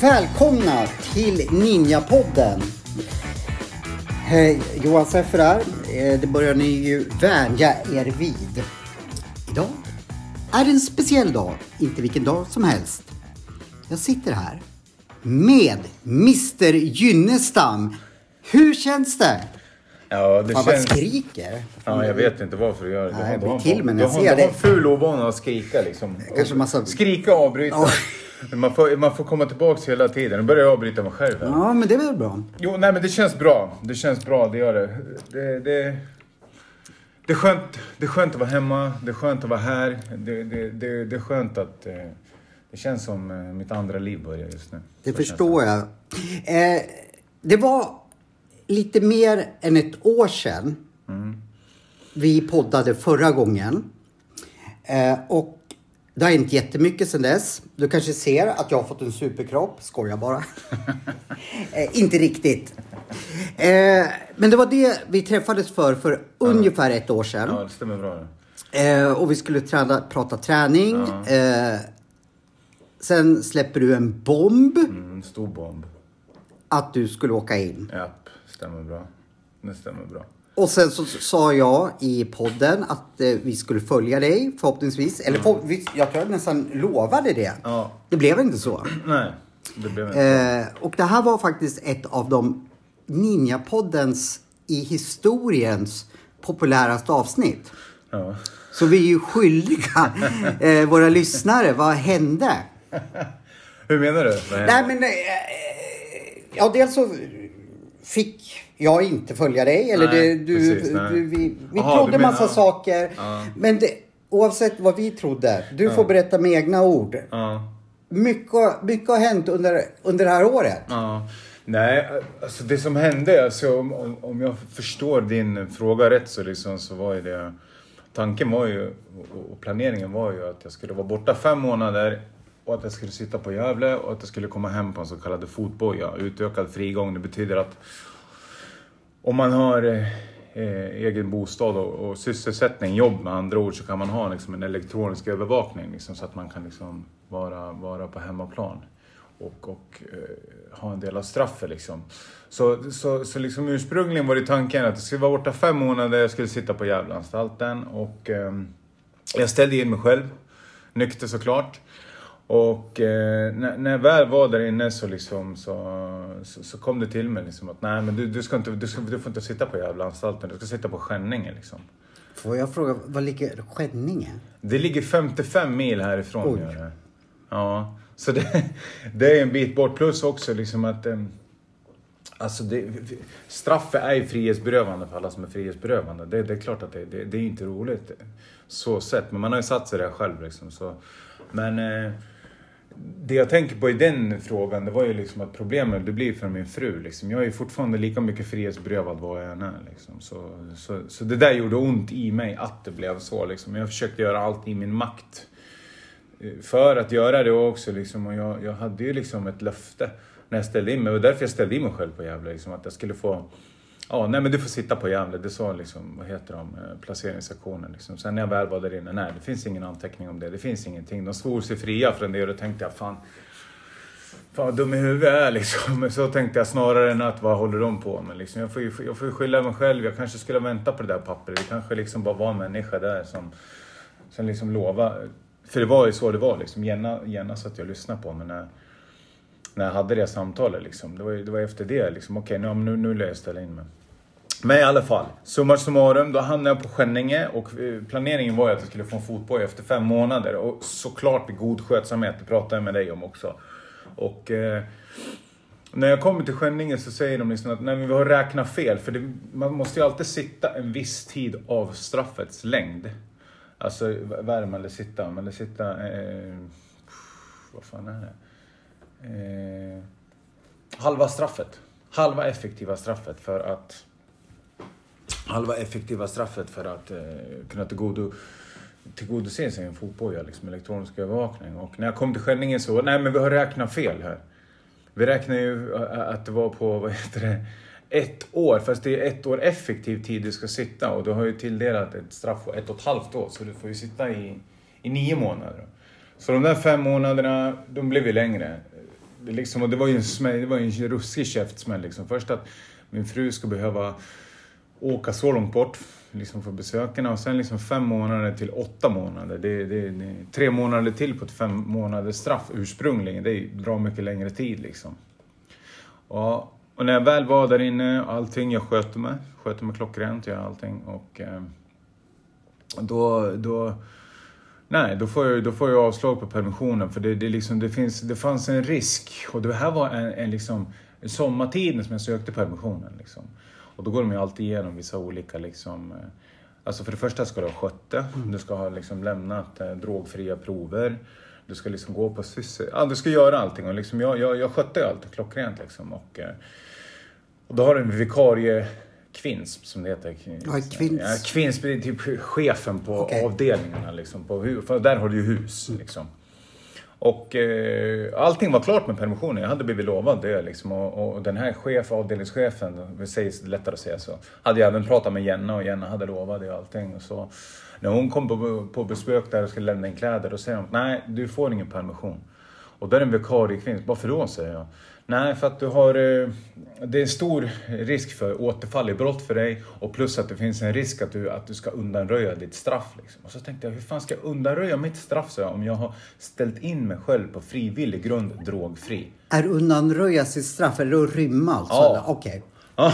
Välkomna till Ninjapodden. Hej, Johan Seffer här. Eh, det börjar ni ju vänja er vid. Idag är det en speciell dag, inte vilken dag som helst. Jag sitter här med Mr Gynnestam. Hur känns det? Ja, det Fan vad känns... skriker. Ja, jag vet inte varför du gör det. Nej, jag blir till men jag ser du har det. en ful ovana att skrika liksom. Kanske massa- Skrika och avbryta. Ja. Man, får, man får komma tillbaks hela tiden. Nu börjar jag avbryta mig själv. här. Ja, men det är väl bra. Jo, nej men det känns bra. Det känns bra, det gör det. Det, det, det, är, skönt, det är skönt att vara hemma, det är skönt att vara här. Det, det, det, det är skönt att... eh, Det känns som eh, mitt andra liv börjar just nu. Det Så förstår jag. Eh, det var lite mer än ett år sedan vi poddade förra gången. Eh, och det har hänt jättemycket sedan dess. Du kanske ser att jag har fått en superkropp. Skojar bara. eh, inte riktigt. Eh, men det var det vi träffades för för ungefär ett år sedan. Ja, det stämmer bra. Eh, och vi skulle träna, prata träning. Eh, sen släpper du en bomb Mm, stor bomb. att du skulle åka in. Japp, stämmer bra. Det stämmer bra. Och sen så sa jag i podden att eh, vi skulle följa dig förhoppningsvis. Eller för, jag tror jag nästan lovade det. Ja. Det blev inte så. Nej, det blev inte. Eh, och det här var faktiskt ett av de Ninjapoddens i historiens populäraste avsnitt. Ja. Så vi är ju skyldiga eh, våra lyssnare. Vad hände? Hur menar du? Nej hände? men... Eh, ja, dels så fick jag inte följa dig. Eller Nej, det, du, precis, nej. du, vi vi Jaha, trodde menar- massa ja. saker. Ja. Men det, oavsett vad vi trodde. Du får berätta med egna ord. Ja. Mycket, mycket har hänt under, under det här året. Ja. Nej, alltså det som hände, alltså, om, om- jag förstår din fråga rätt så, liksom, så var ju det... Tanken var ju, och planeringen var ju att jag skulle vara borta fem månader och att jag skulle sitta på Gävle och att jag skulle komma hem på en så kallad fotboja. Utökad frigång, det betyder att om man har eh, egen bostad och, och sysselsättning, jobb med andra ord, så kan man ha liksom, en elektronisk övervakning liksom, så att man kan liksom, vara, vara på hemmaplan och, och eh, ha en del av straffet. Liksom. Så, så, så liksom ursprungligen var det tanken att jag skulle vara borta fem månader, jag skulle sitta på Gävleanstalten och eh, jag ställde in mig själv, nykter såklart. Och eh, när, när jag väl var där inne så, liksom, så, så, så kom det till mig liksom att nej men du, du, ska inte, du, ska, du får inte sitta på Gävleanstalten, du ska sitta på Skänninge liksom. Får jag fråga, vad ligger Skänninge? Det ligger 55 mil härifrån. Oj. Gör det. Ja, så det, det är en bit bort. Plus också liksom att... em, Alltså det, straffet är ju frihetsberövande för alla som är frihetsberövande. Det, det är klart att det, det, det är inte roligt så sett. Men man har ju satt sig där själv liksom. Så. Men eh, det jag tänker på i den frågan, det var ju liksom att problemet det blir för min fru. Liksom. Jag är ju fortfarande lika mycket frihetsberövad vad jag än är. Liksom. Så, så, så det där gjorde ont i mig att det blev så. Liksom. Jag försökte göra allt i min makt eh, för att göra det också. Liksom. Och jag, jag hade ju liksom ett löfte när jag ställde in mig. Det var därför jag ställde in mig själv på Gävle. Liksom, att jag skulle få Ja, nej men du får sitta på Gävle. Det sa liksom, vad heter de, eh, placeringssektionen. Liksom. Sen när jag väl var där inne, nej det finns ingen anteckning om det. Det finns ingenting. De svor sig fria från det och då tänkte jag, fan. Fan vad dum i huvudet jag är liksom. Men så tänkte jag snarare än att vad håller de på med liksom. Jag får ju jag får ju skylla mig själv. Jag kanske skulle vänta på det där pappret. Det kanske liksom bara var en människa där som, som liksom lovade. För det var ju så det var liksom. Gärna, gärna så att jag lyssnade på mig när, när jag hade det samtalet liksom. Det var, ju- det var efter det liksom. Okej, nu, nu, nu lär jag ställa in mig. Men i alla fall, summa summarum, då hamnade jag på Skänninge och eh, planeringen var ju att jag skulle få en fotboja efter fem månader. Och såklart med god skötsamhet, det pratade jag med dig om också. Och eh, när jag kommer till Skänninge så säger de liksom att nej, men vi har räknat fel. För det, man måste ju alltid sitta en viss tid av straffets längd. Alltså värma eller sitta, eller sitta... Eh, vad fan är det? Eh, halva straffet. Halva effektiva straffet för att halva effektiva straffet för att eh, kunna tillgodo, tillgodose sig en fotboja, liksom elektronisk övervakning. Och när jag kom till Skänninge så, nej men vi har räknat fel här. Vi räknar ju att det var på, vad heter det, ett år, fast det är ett år effektiv tid du ska sitta och du har ju tilldelat ett straff på ett och ett halvt år, så du får ju sitta i, i nio månader. Så de där fem månaderna, de blev ju längre. Det, liksom, och det var ju en, smäll, det var en ruskig käftsmäll. Liksom. Först att min fru ska behöva åka så långt bort liksom för besökarna och sen liksom fem månader till åtta månader. Det, det, det, tre månader till på ett fem månaders straff ursprungligen. Det drar mycket längre tid liksom. Och, och när jag väl var där inne, allting, jag sköter mig. Sköter mig klockrent, jag allting. Och eh, då, då, nej, då får, jag, då får jag avslag på permissionen för det, det, liksom, det, finns, det fanns en risk. Och det här var en, en liksom, sommartiden som jag sökte permissionen. Liksom. Och då går de ju alltid igenom vissa olika liksom, eh, Alltså för det första ska du ha skött det. Mm. Du ska ha liksom lämnat eh, drogfria prover. Du ska liksom gå på syssel. Ja, du ska göra allting. Och liksom jag, jag, jag skötte allt klockrent liksom. Och, eh, och då har du en vikarie Kvinns, som det heter. Ja, Kvinns. Ja, är typ chefen på okay. avdelningarna. Liksom, på, för där har du ju hus. Mm. Liksom. Och eh, allting var klart med permissionen. Jag hade blivit lovad det. Liksom. Och, och den här chef, avdelningschefen, det sägs lättare att säga så, hade jag även pratat med Jenna och Jenna hade lovat det och allting. Och så, när hon kom på, på besök där och skulle lämna in kläder, då säger hon nej, du får ingen permission. Och då är det en vikarie kvinna. Varför då? säger jag. Nej, för att du har... Eh, det är en stor risk för återfall i brott för dig och plus att det finns en risk att du, att du ska undanröja ditt straff. Liksom. Och så tänkte jag, hur fan ska jag undanröja mitt straff så jag, om jag har ställt in mig själv på frivillig grund drogfri? Är undanröja sitt straff, eller att rymma alltså? Ja. Okej. Okay. Ja.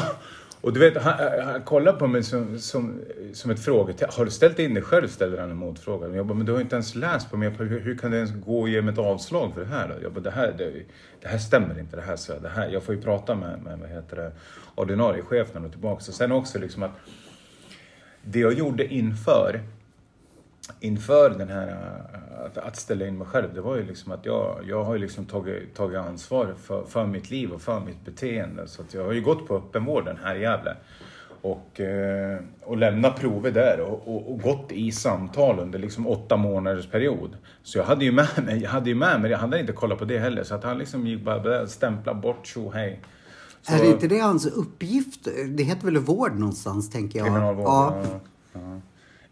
Och du vet, han, eh, han kollar på mig som, som, som ett frågetecken. Har du ställt in dig själv? ställer han en motfråga. Jag bara, men du har inte ens läst på mig. Hur, hur kan det ens gå och ge mig ett avslag för det här? Då? Jag bara, det här, det, det här stämmer inte. Det här, så det här, jag får ju prata med, med vad heter det, ordinarie chefen är tillbaka. Och sen också liksom att det jag gjorde inför inför den här att, att, ställa in mig själv, det var ju liksom att jag, jag har ju liksom tagit, tagit ansvar för, för mitt liv och för mitt beteende. Så att jag har ju gått på öppenvården här i Gävle och, eh, och lämnat prover där och, och, och, gått i samtal under liksom åtta månaders period. Så jag hade ju med mig, jag hade ju med mig, jag hade inte kollat på det heller. Så att han liksom gick bara stämpla bort, tjo hej. Så, är inte det hans uppgift? Det heter väl vård någonstans, tänker jag? Kriminalvård, ja. ja. ja.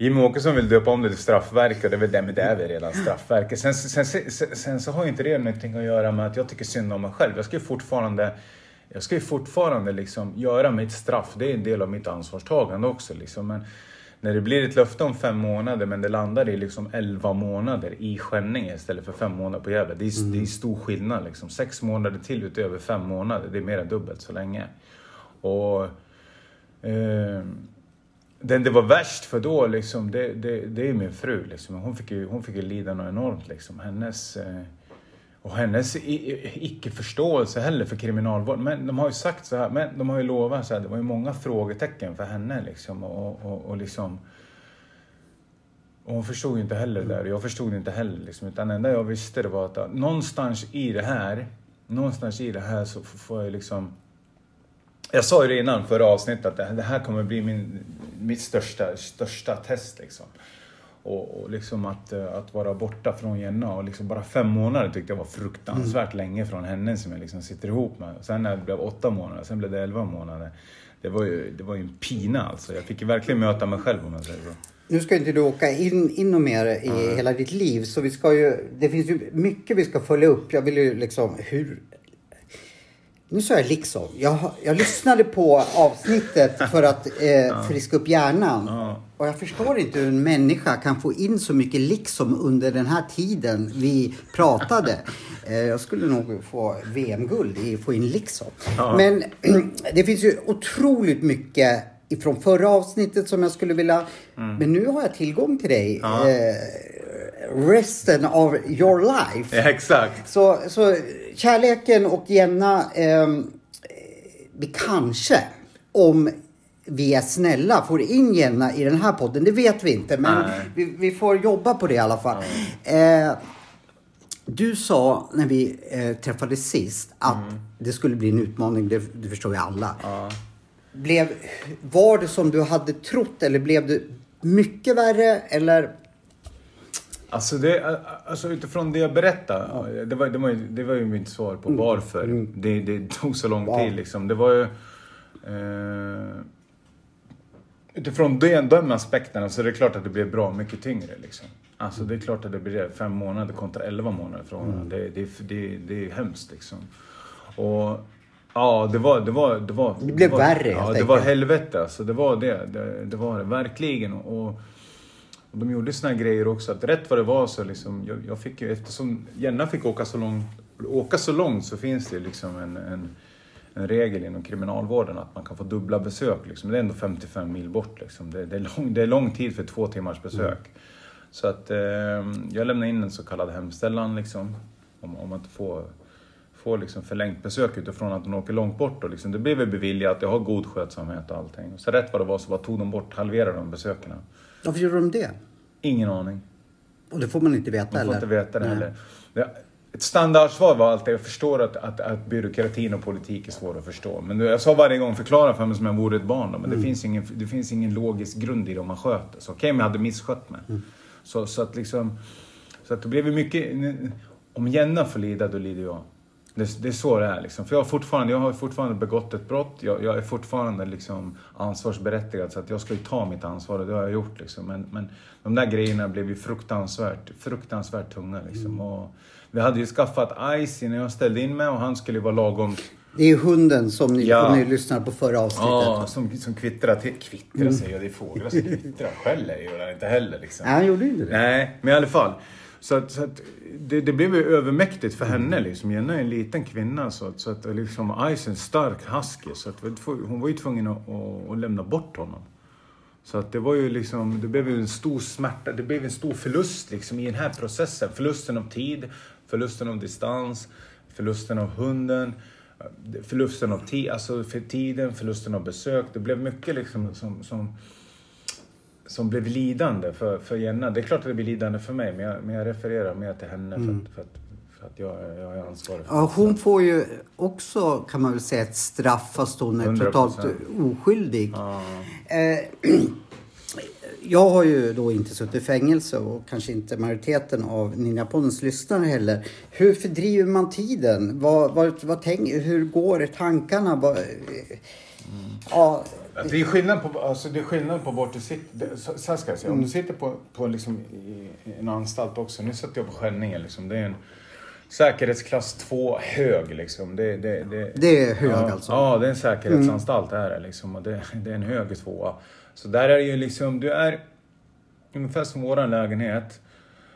Jimmy Åkesson vill döpa om det till straffverk och det är väl det, men det är väl redan straffverket. Sen, sen, sen, sen, så har ju inte det någonting att göra med att jag tycker synd om mig själv. Jag ska ju fortfarande, jag ska ju fortfarande liksom göra mitt straff. Det är en del av mitt ansvarstagande också. Liksom. Men när det blir ett löfte om fem månader men det landar i liksom elva månader i Skänninge istället för fem månader på Gävle. Det är, mm. det är stor skillnad. Liksom. Sex månader till utöver fem månader, det är mer än dubbelt så länge. Och... Eh, den det var värst för då, liksom, det, det, det är min fru. Liksom. Hon, fick ju, hon fick ju lida något enormt. Liksom. Hennes, eh, och hennes icke-förståelse heller för kriminalvård. Men de har ju sagt så här, men de har ju lovat så här, det var ju många frågetecken för henne. Liksom, och, och, och liksom, och hon förstod ju inte heller det där. Jag förstod inte heller. Liksom, utan det enda jag visste det var att någonstans i det här, någonstans i det här så får jag liksom jag sa ju det innan förra avsnittet att det här kommer bli min, mitt största, största test. Liksom. Och, och liksom att, eh, att vara borta från Jenna och liksom bara fem månader tyckte jag var fruktansvärt mm. länge från henne som jag liksom sitter ihop med. Sen när det blev åtta månader, sen blev det elva månader. Det var ju, det var ju en pina alltså. Jag fick ju verkligen möta mig själv om jag säger så. Nu ska inte du åka in, in och mer i mm. hela ditt liv så vi ska ju, det finns ju mycket vi ska följa upp. Jag vill ju liksom, hur nu sa jag liksom. Jag, jag lyssnade på avsnittet för att eh, friska upp hjärnan. Och jag förstår inte hur en människa kan få in så mycket liksom under den här tiden vi pratade. Eh, jag skulle nog få VM-guld i få in liksom. Men det finns ju otroligt mycket ifrån förra avsnittet som jag skulle vilja... Mm. Men nu har jag tillgång till dig. Eh, resten av your life. Ja, exakt. Så, så kärleken och Jenna, eh, vi kanske, om vi är snälla, får in Jenna i den här podden. Det vet vi inte, men vi, vi, får jobba på det i alla fall. Eh, du sa när vi eh, träffades sist att mm. det skulle bli en utmaning, det, det förstår ju alla. Ja. Blev, var det som du hade trott eller blev det mycket värre eller Alltså, det, alltså utifrån det jag berättade, det, var, det, var, ju- det var ju mitt svar på varför det, det tog så lång Wow. tid. Liksom. Det var ju... Eh, utifrån den, de aspekterna så är det klart att det blev bra mycket tyngre. Liksom. Alltså det är klart att det blir det. Fem månader kontra elva månader från det, det, det, det är hemskt liksom. Och ja, det var... Det, var, det, var, Det blev var, värre, Ja, helt det var helvete alltså. Det var det. Det, det var det. Verkligen. Och, och de gjorde såna grejer också. Att rätt vad det var så liksom, jag, jag fick ju, eftersom Jenna fick åka så långt, åka så långt så finns det liksom en, en, en regel inom kriminalvården att man kan få dubbla besök. Liksom. Det är ändå 55 mil bort. Liksom. Det, det, är lång, det är lång tid för två timmars besök. Så att eh, jag lämnade in en så kallad hemställan liksom, om, om att få, få liksom förlängt besök utifrån att hon åker långt bort. Och liksom, det blev väl beviljat, jag har god skötsamhet och allting. Så rätt vad det var så bara tog de bort, halverade de besöken. Varför gjorde de det? Ingen aning. Och det får man inte veta Man får eller? inte veta det Nej. heller. Ett standardsvar var alltid, jag förstår att, att, att byråkratin och politik är svår att förstå. Men jag sa varje gång, förklara för mig som om jag vore ett barn. Då, men Mm. det, finns ingen, det finns ingen logisk grund i det om man sköter Så okej, men jag hade misskött mig. Mm. Så, så att liksom, så att det blev mycket, om Jenna får lida, då lider jag. Det, det är så det är liksom. För jag har fortfarande, jag har fortfarande begått ett brott. Jag, jag är fortfarande liksom ansvarsberättigad. Så att jag ska ju ta mitt ansvar och det har jag gjort liksom. Men, men de där grejerna blev ju fruktansvärt, fruktansvärt tunga liksom. Och vi hade ju skaffat Ice innan jag ställde in mig och han skulle ju vara lagom Det är hunden som ni, Ja. ni lyssnar på förra avsnittet. Ja, som, som kvittrar till. Kvittrar säger jag, det är fåglar som kvittrar. Skäller gör han inte heller liksom. Nej, han gjorde inte det. Nej, men i alla fall. Så att, så att det, det blev ju övermäktigt för henne liksom. Jenna är en liten kvinna så att, så att liksom Ice är en stark husky. Så att hon var ju tvungen att, att, att lämna bort honom. Så att det var ju liksom, det blev ju en stor smärta, det blev en stor förlust liksom i den här processen. Förlusten av tid, förlusten av distans, förlusten av hunden, förlusten av tid, alltså för tiden, förlusten av besök. Det blev mycket liksom som, som, som blev lidande för, för Jenna. Det är klart att det blir lidande för mig, men jag, men jag refererar mer till henne för att, för att, för att jag, jag är ansvarig för Ja, hon får ju också, kan man väl säga, ett straff fast hon är 100%. totalt oskyldig. Ja. Eh, jag har ju då inte suttit i fängelse och kanske inte majoriteten av Ninjapoddens lyssnare heller. Hur fördriver man tiden? Vad, vad, vad tänk, hur går tankarna? Vad, ja, Att Det är skillnad på, alltså det är skillnad på vart du sitter. Så, så här ska jag säga. Om du sitter på, på liksom i, i en anstalt också. Nu sitter jag på Skänninge liksom. Det är en säkerhetsklass 2 hög liksom. Det, det, det, Det är hög ja, alltså? Ja, det är en säkerhetsanstalt är det liksom. Och det, det är en hög tvåa. Så där är det ju liksom, du är ungefär som våran lägenhet.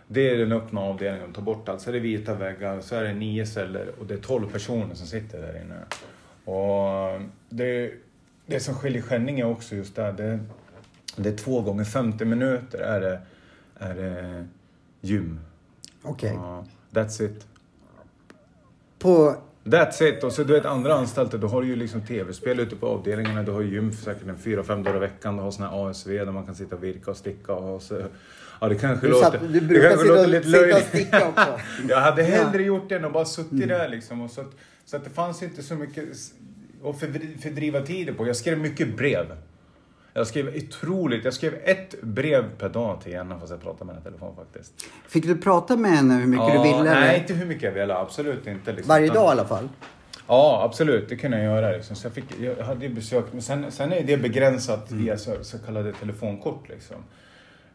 Det är den öppna avdelningen, ta bort allt. Så är det vita väggar, så är det nio celler och det är 12 personer som sitter där inne. Och det, det som skiljer Skänninge också just där, det, det är två gånger 50 minuter är det, är det gym. okej. Ja, that's it. På, That's it. Och så du vet andra anstalter, då har du ju liksom tv-spel ute på avdelningarna. Du har gym för säkert en fyra, fem dagar i veckan. Du har såna här ASV där man kan sitta och virka och sticka. Och så, ja, det kanske du, låter... satt, du det brukar kanske sitta, låter lite sitta och sticka också. Jag hade Ja. hellre gjort det än att bara suttit där liksom. Och så, att, så att det fanns inte så mycket fördri- fördriva tiden på. Jag skrev mycket brev. Jag skrev otroligt. Jag skrev ett brev per dag till Jenna fast jag pratade med henne i telefon faktiskt. Fick du prata med henne hur mycket du ville? nej, eller? inte hur mycket jag ville. Absolut inte. Liksom. Varje dag i alla fall? Ja, absolut. Det kunde jag göra. Liksom. Så jag, fick, jag hade besök, men sen, sen är det begränsat via så, så kallade telefonkort. Liksom.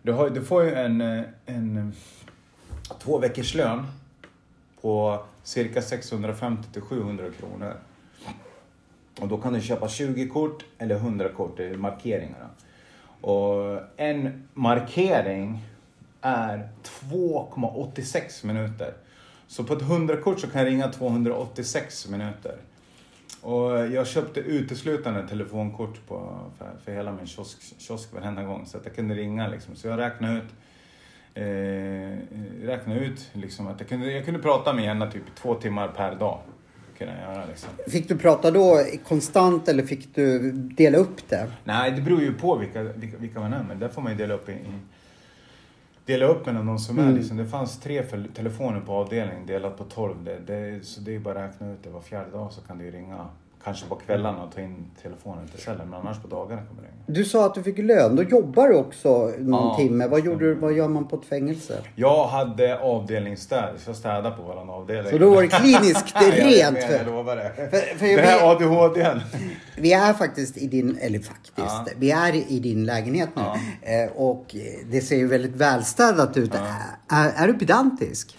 Du, har, du får ju en, eh, en eh, två veckors lön på cirka 650 till 700 kronor. Och då kan du köpa 20 kort eller 100 kort, det är markeringarna. Och en markering är 2,86 minuter. Så på ett 100-kort så kan jag ringa 286 minuter. Och jag köpte uteslutande telefonkort på, för, för hela min kiosk, kiosk varenda gång. Så att jag kunde ringa liksom. Så jag räknade ut, eh, räknade ut liksom att jag kunde, jag kunde prata med henne typ två timmar per dag. Kunde jag göra liksom. Fick du prata då konstant eller fick du dela upp det? Nej, det beror ju på vilka, vilka, vilka man är. Men där får man ju dela upp i, i Dela upp mellan de som är liksom. Det fanns tre telefoner på avdelningen delat på 12. Det, det, så det är bara att räkna ut det. Var fjärde dag så kan ju ringa kanske på kvällarna och ta in telefonen till cellen. Men annars på dagarna kommer det ringa. Du sa att du fick lön. Då jobbar du också någon Ja. timme. Vad, gjorde du, vad gör man på ett fängelse? Jag hade avdelningsstäd, så jag städade på våran avdelning. Så då var det kliniskt är rent. För, jag lovar det. för- för det här vet- ADHDn. vi är faktiskt i din, eller faktiskt, Ja. vi är i din lägenhet nu. Ja. Eh, och det ser ju väldigt välstädat ut. Är, är du pedantisk?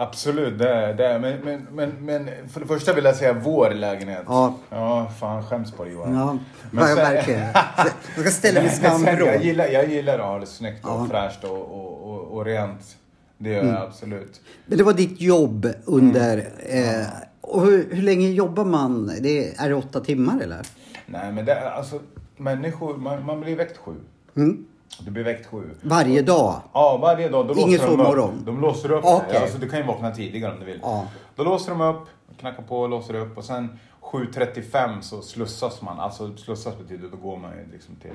Absolut, det är det. är- Men, men, men, men för det första vill jag säga vår lägenhet. Ja. Ja, fan skäms på dig Johan. Ja, Men jag sen- verkligen. Jag ska ställa mig sen, jag, gillar, jag gillar att ha det snyggt och Ja. Mm. fräscht och, och, och, och rent. Det gör jag absolut. Men det var ditt jobb under... Mm. Eh, och hur, hur länge jobbar man? Det, är det åtta timmar eller? Nej men det är alltså människor, man, man blir väckt sju. Mm. Du blir väckt sju. Varje dag? Ja, varje dag. Då Ingen sovmorgon? De låser upp dig. Alltså, du kan ju vakna tidigare om du vill. Ja. Då låser de upp, knackar på, låser upp och sen 7.35 så slussas man. Alltså slussas betyder då går man ju liksom till,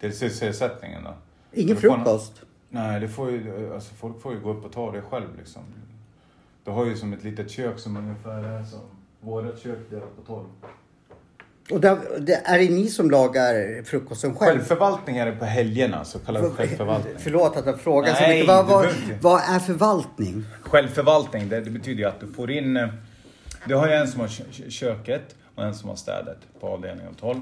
till sysselsättningen då. Ingen frukost? Nej, det får ju, alltså folk får ju gå upp och ta det själv liksom. Du har ju som ett litet kök som ungefär är som vårat kök delat på tolv. Och där, det, är det ni som lagar frukosten själv? Självförvaltning är det på helgerna, så kallad självförvaltning. Förlåt att jag frågar så Nej, mycket. Vad, vad, vad är förvaltning? Självförvaltning, det, det betyder ju att du får in... eh, Du har ju en som har kö- kö- köket och en som har städet på avdelningen 12.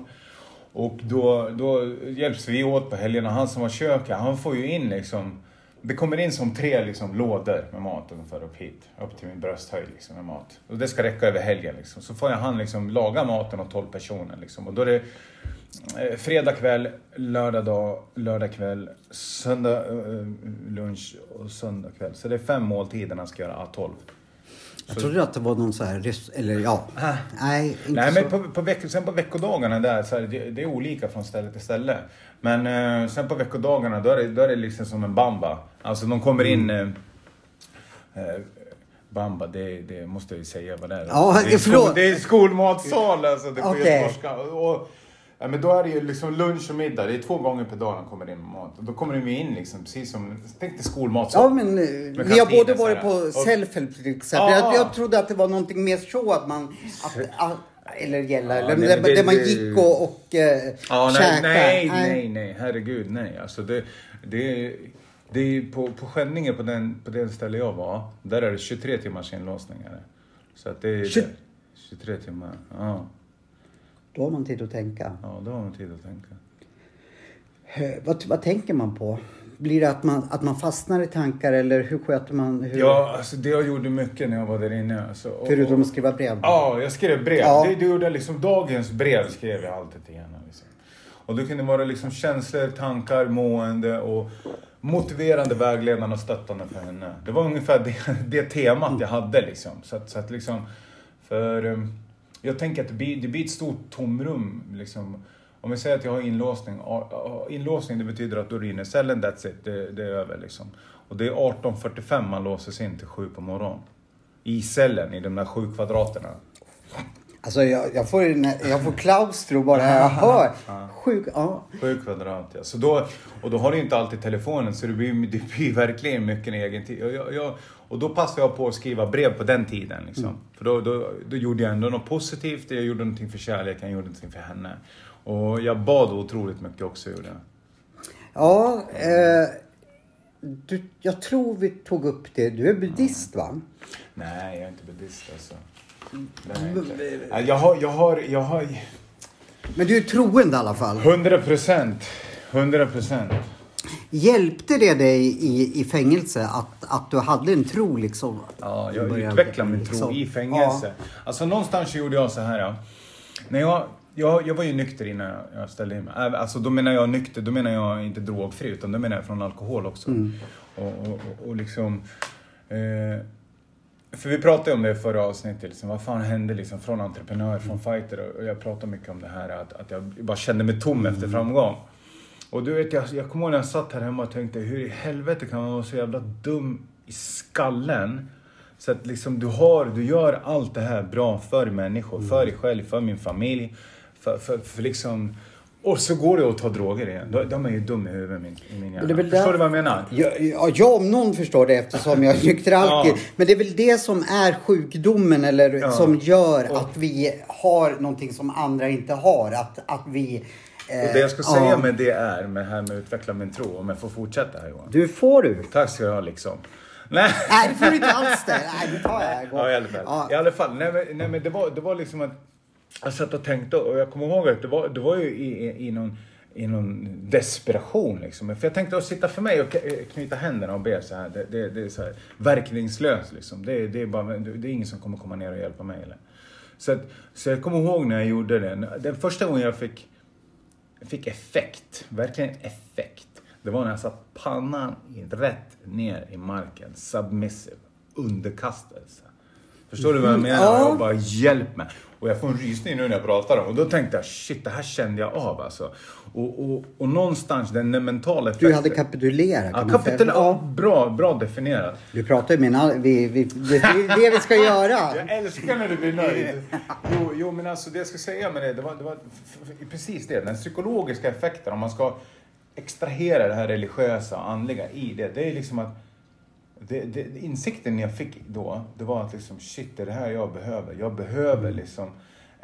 Och då, då hjälps vi åt på helgerna. Han som har köket, han får ju in liksom... Det kommer in som tre liksom, lådor med mat ungefär upp hit. Upp till min brösthöjd liksom, med mat. Och det ska räcka över helgen liksom. Så får jag han liksom laga maten åt 12 personer liksom. Och då är det eh, fredag kväll, lördag dag, lördag kväll, söndag eh, lunch och söndag kväll. Så det är fem måltider han ska göra 12. Jag trodde att det var någon så här... Eller ja. Nej, inte Nej, så. men på, på, veck, sen på veckodagarna där, så är det, det är olika från ställe till ställe. Men eh, sen på veckodagarna då är, det, då är det liksom som en bamba. Alltså de kommer in... Mm. Eh, eh, bamba, det, det måste jag ju säga vad det är. Ja, det, är förlåt. det är skolmatsal alltså, det är på göteborgska. Ja, men då är det ju liksom lunch och middag. Det är två gånger per dag de kommer in med mat. Och då kommer de ju in liksom precis som... Tänk dig skolmatsal. Ja, men eh, vi har både så varit på Och- self-help till exempel. Ja. Jag, jag trodde att det var någonting mer så att man... Att, att, eller gälla, Ja, eller där, där man gick och, och eh, Ja, nej, käkade. nej, nej, nej, herregud, nej. Alltså det, det, det är på, på Skänninge, på den, på den ställe jag var, där är det 23 timmars inlåsningar. Så att det är Tju- 23 timmar. Ja, Då har man tid att tänka. ja, då har man tid att tänka. Vad, vad tänker man på? Blir det att man, att man fastnar i tankar eller hur sköter man? Hur, Ja, alltså det jag gjorde mycket när jag var där inne. Alltså, och, Förutom att skriva brev? Ja, jag skrev brev. Ja. Det, det gjorde jag liksom, dagens brev skrev jag alltid till henne. Liksom. Och det kunde vara liksom känslor, tankar, mående och motiverande, vägledande och stöttande för henne. Det var ungefär det, det temat jag hade liksom. Så att, så att liksom, för um, jag tänker att det blir, det blir ett stort tomrum liksom. Om vi säger att jag har inlåsning. Inlåsning det betyder att då är du inne i cellen, that's it. Det, det är över liksom. Och det är 18.45 man låses in till 7 på morgonen. I cellen, i de där sju kvadraterna. Alltså jag, jag, får, jag får klaustro bara jag hör. Sjuk, ja. Sju kvadrat, ja. Så då, och då har du inte alltid telefonen, så det blir, det blir verkligen mycket en egen tid. Jag, jag, och då passade jag på att skriva brev på den tiden. Liksom. För då, då, då gjorde jag ändå något positivt, jag gjorde någonting för kärleken, jag gjorde någonting för henne. Och jag bad otroligt mycket också, gjorde jag. Ja, eh, du, jag tror vi tog upp det. Du är buddhist va? Nej, jag är inte buddhist alltså. Inte. Nej, Jag har, jag har, jag har... Men du är troende i alla fall. 100 procent. 100 procent. Hjälpte det dig i, i fängelse att, att du hade en tro liksom? Ja, jag Började utvecklade min tro liksom- i fängelse. Alltså någonstans gjorde jag så här. Ja. När jag, jag, jag var ju nykter innan jag, ställde in mig. Alltså då menar jag nykter, då menar jag inte drogfri utan då menar jag från alkohol också. Och, och, och, och liksom... Eh, för vi pratade om det i förra avsnittet, liksom, vad fan hände liksom från entreprenör, från fighter och jag pratade mycket om det här att, att jag bara kände mig tom efter framgång. Och du vet, jag, jag kommer ihåg när jag satt här hemma och tänkte hur i helvete kan man vara så jävla dum i skallen? Så att liksom du har, du gör allt det här bra för människor, för dig själv, för min familj, för, för, för liksom Och så går det att ta droger igen. De, de är ju dumma i huvudet min, i min hjärna. Förstår där- du vad jag menar? Ja, ja, jag om någon förstår det eftersom jag är nykter. Ja. Men det är väl det som är sjukdomen eller Ja. som gör att vi har någonting som andra inte har. Att, att vi... eh, Och det jag ska ja. säga med det är, med det här med att utveckla min tro, om jag får fortsätta här Johan. Du får du. Tack ska du ha liksom. Nej. Nej, det får du inte alls det. Nej, det tar jag. Ja, i alla fall. Ja. I alla fall. Nej, men, nej, men det, var, det var liksom att jag satt och tänkte och jag kommer ihåg att det var, det var ju i, i, i, någon, i någon desperation liksom. För jag tänkte att sitta för mig och k- knyta händerna och be så här. Det, det, det är så här verkningslöst liksom. Det, det, är bara, det är ingen som kommer komma ner och hjälpa mig. Eller? Så, att, så jag kommer ihåg när jag gjorde det. Den första gången jag fick, jag fick effekt, verkligen effekt. Det var när jag satt pannan rätt ner i marken, submissive, underkastelse. Förstår du vad jag menar? Ja. Jag bara hjälp mig. Och jag får en rysning nu när jag pratar om Och då tänkte jag shit, det här kände jag av alltså. Och, och, och någonstans den mentala effekten. Du hade kapitulerat Ja, kapitel, ja, bra, bra definierat. Vi pratar ju all- vi, vi, det, är det vi ska göra. Jag älskar när du blir nöjd. Jo, jo, men alltså det jag ska säga med det, det var, det var precis det. Den psykologiska effekten, om man ska extrahera det här religiösa och andliga i det, det är liksom att det, det, insikten jag fick då, det var att liksom shit, det är det här jag behöver. Jag behöver liksom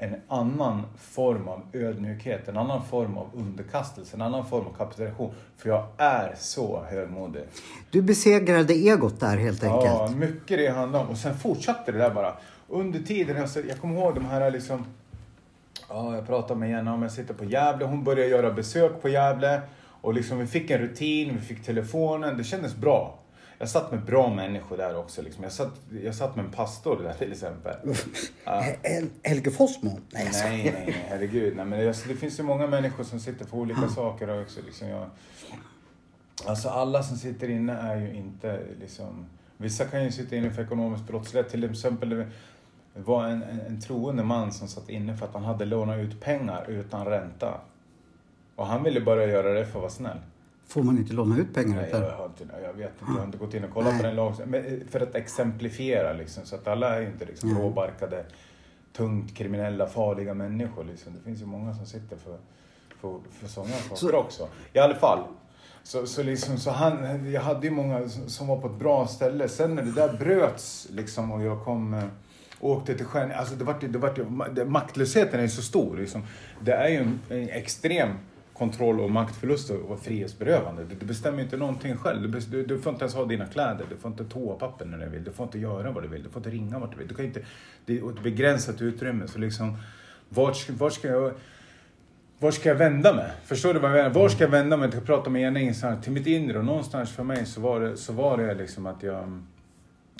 en annan form av ödmjukhet, en annan form av underkastelse, en annan form av kapitulation. För jag är så högmodig. Du besegrade egot där helt enkelt. Ja, mycket det handlar om. Och sen fortsatte det där bara. Under tiden, jag, jag kommer ihåg de här liksom... Ja, jag pratade med Jenna om jag sitter på Gävle. Hon började göra besök på Gävle. Och liksom vi fick en rutin, vi fick telefonen. Det kändes bra. Jag satt med bra människor där också. Liksom. Jag, satt, jag satt med en pastor där till exempel. Ja. Helge Fossmo? Nej, jag. Nej, nej, nej, herregud. Nej, men det, alltså, det finns ju många människor som sitter för olika saker också. Liksom jag, alltså alla som sitter inne är ju inte liksom... Vissa kan ju sitta inne för ekonomisk brottslighet. Till exempel det var en, en, en troende man som satt inne för att han hade lånat ut pengar utan ränta. Och han ville bara göra det för att vara snäll. Får man inte låna ut pengar? Nej, jag, har inte, jag vet inte, jag har inte gått in och kollat Nej. på den. Men eh, för att exemplifiera liksom, så att alla är ju inte liksom Mm. råbarkade, tungt kriminella, farliga människor. Liksom. Det finns ju många som sitter för, för, för sådana saker Så- också. I alla fall. Så, så, liksom, så han, jag hade ju många som var på ett bra ställe. Sen när det där bröts liksom, och jag kom eh, åkte till stjärn... Alltså det vart, ju- det ju- det, maktlösheten är så stor. Liksom. Det är ju en, en extrem kontroll och maktförlust och frihetsberövande. Du, bestämmer ju inte någonting själv. Du, du, får inte ens ha dina kläder. Du får inte toapapper när du vill. Du får inte göra vad du vill. Du får inte ringa vart du vill. Du kan inte, det är ett begränsat utrymme. Så liksom, vart, ska- vart ska jag... Var ska jag vända mig? Förstår du vad jag menar? Var ska jag vända mig? Jag prata med ena instans till mitt inre och någonstans för mig så var det, så var det liksom att jag...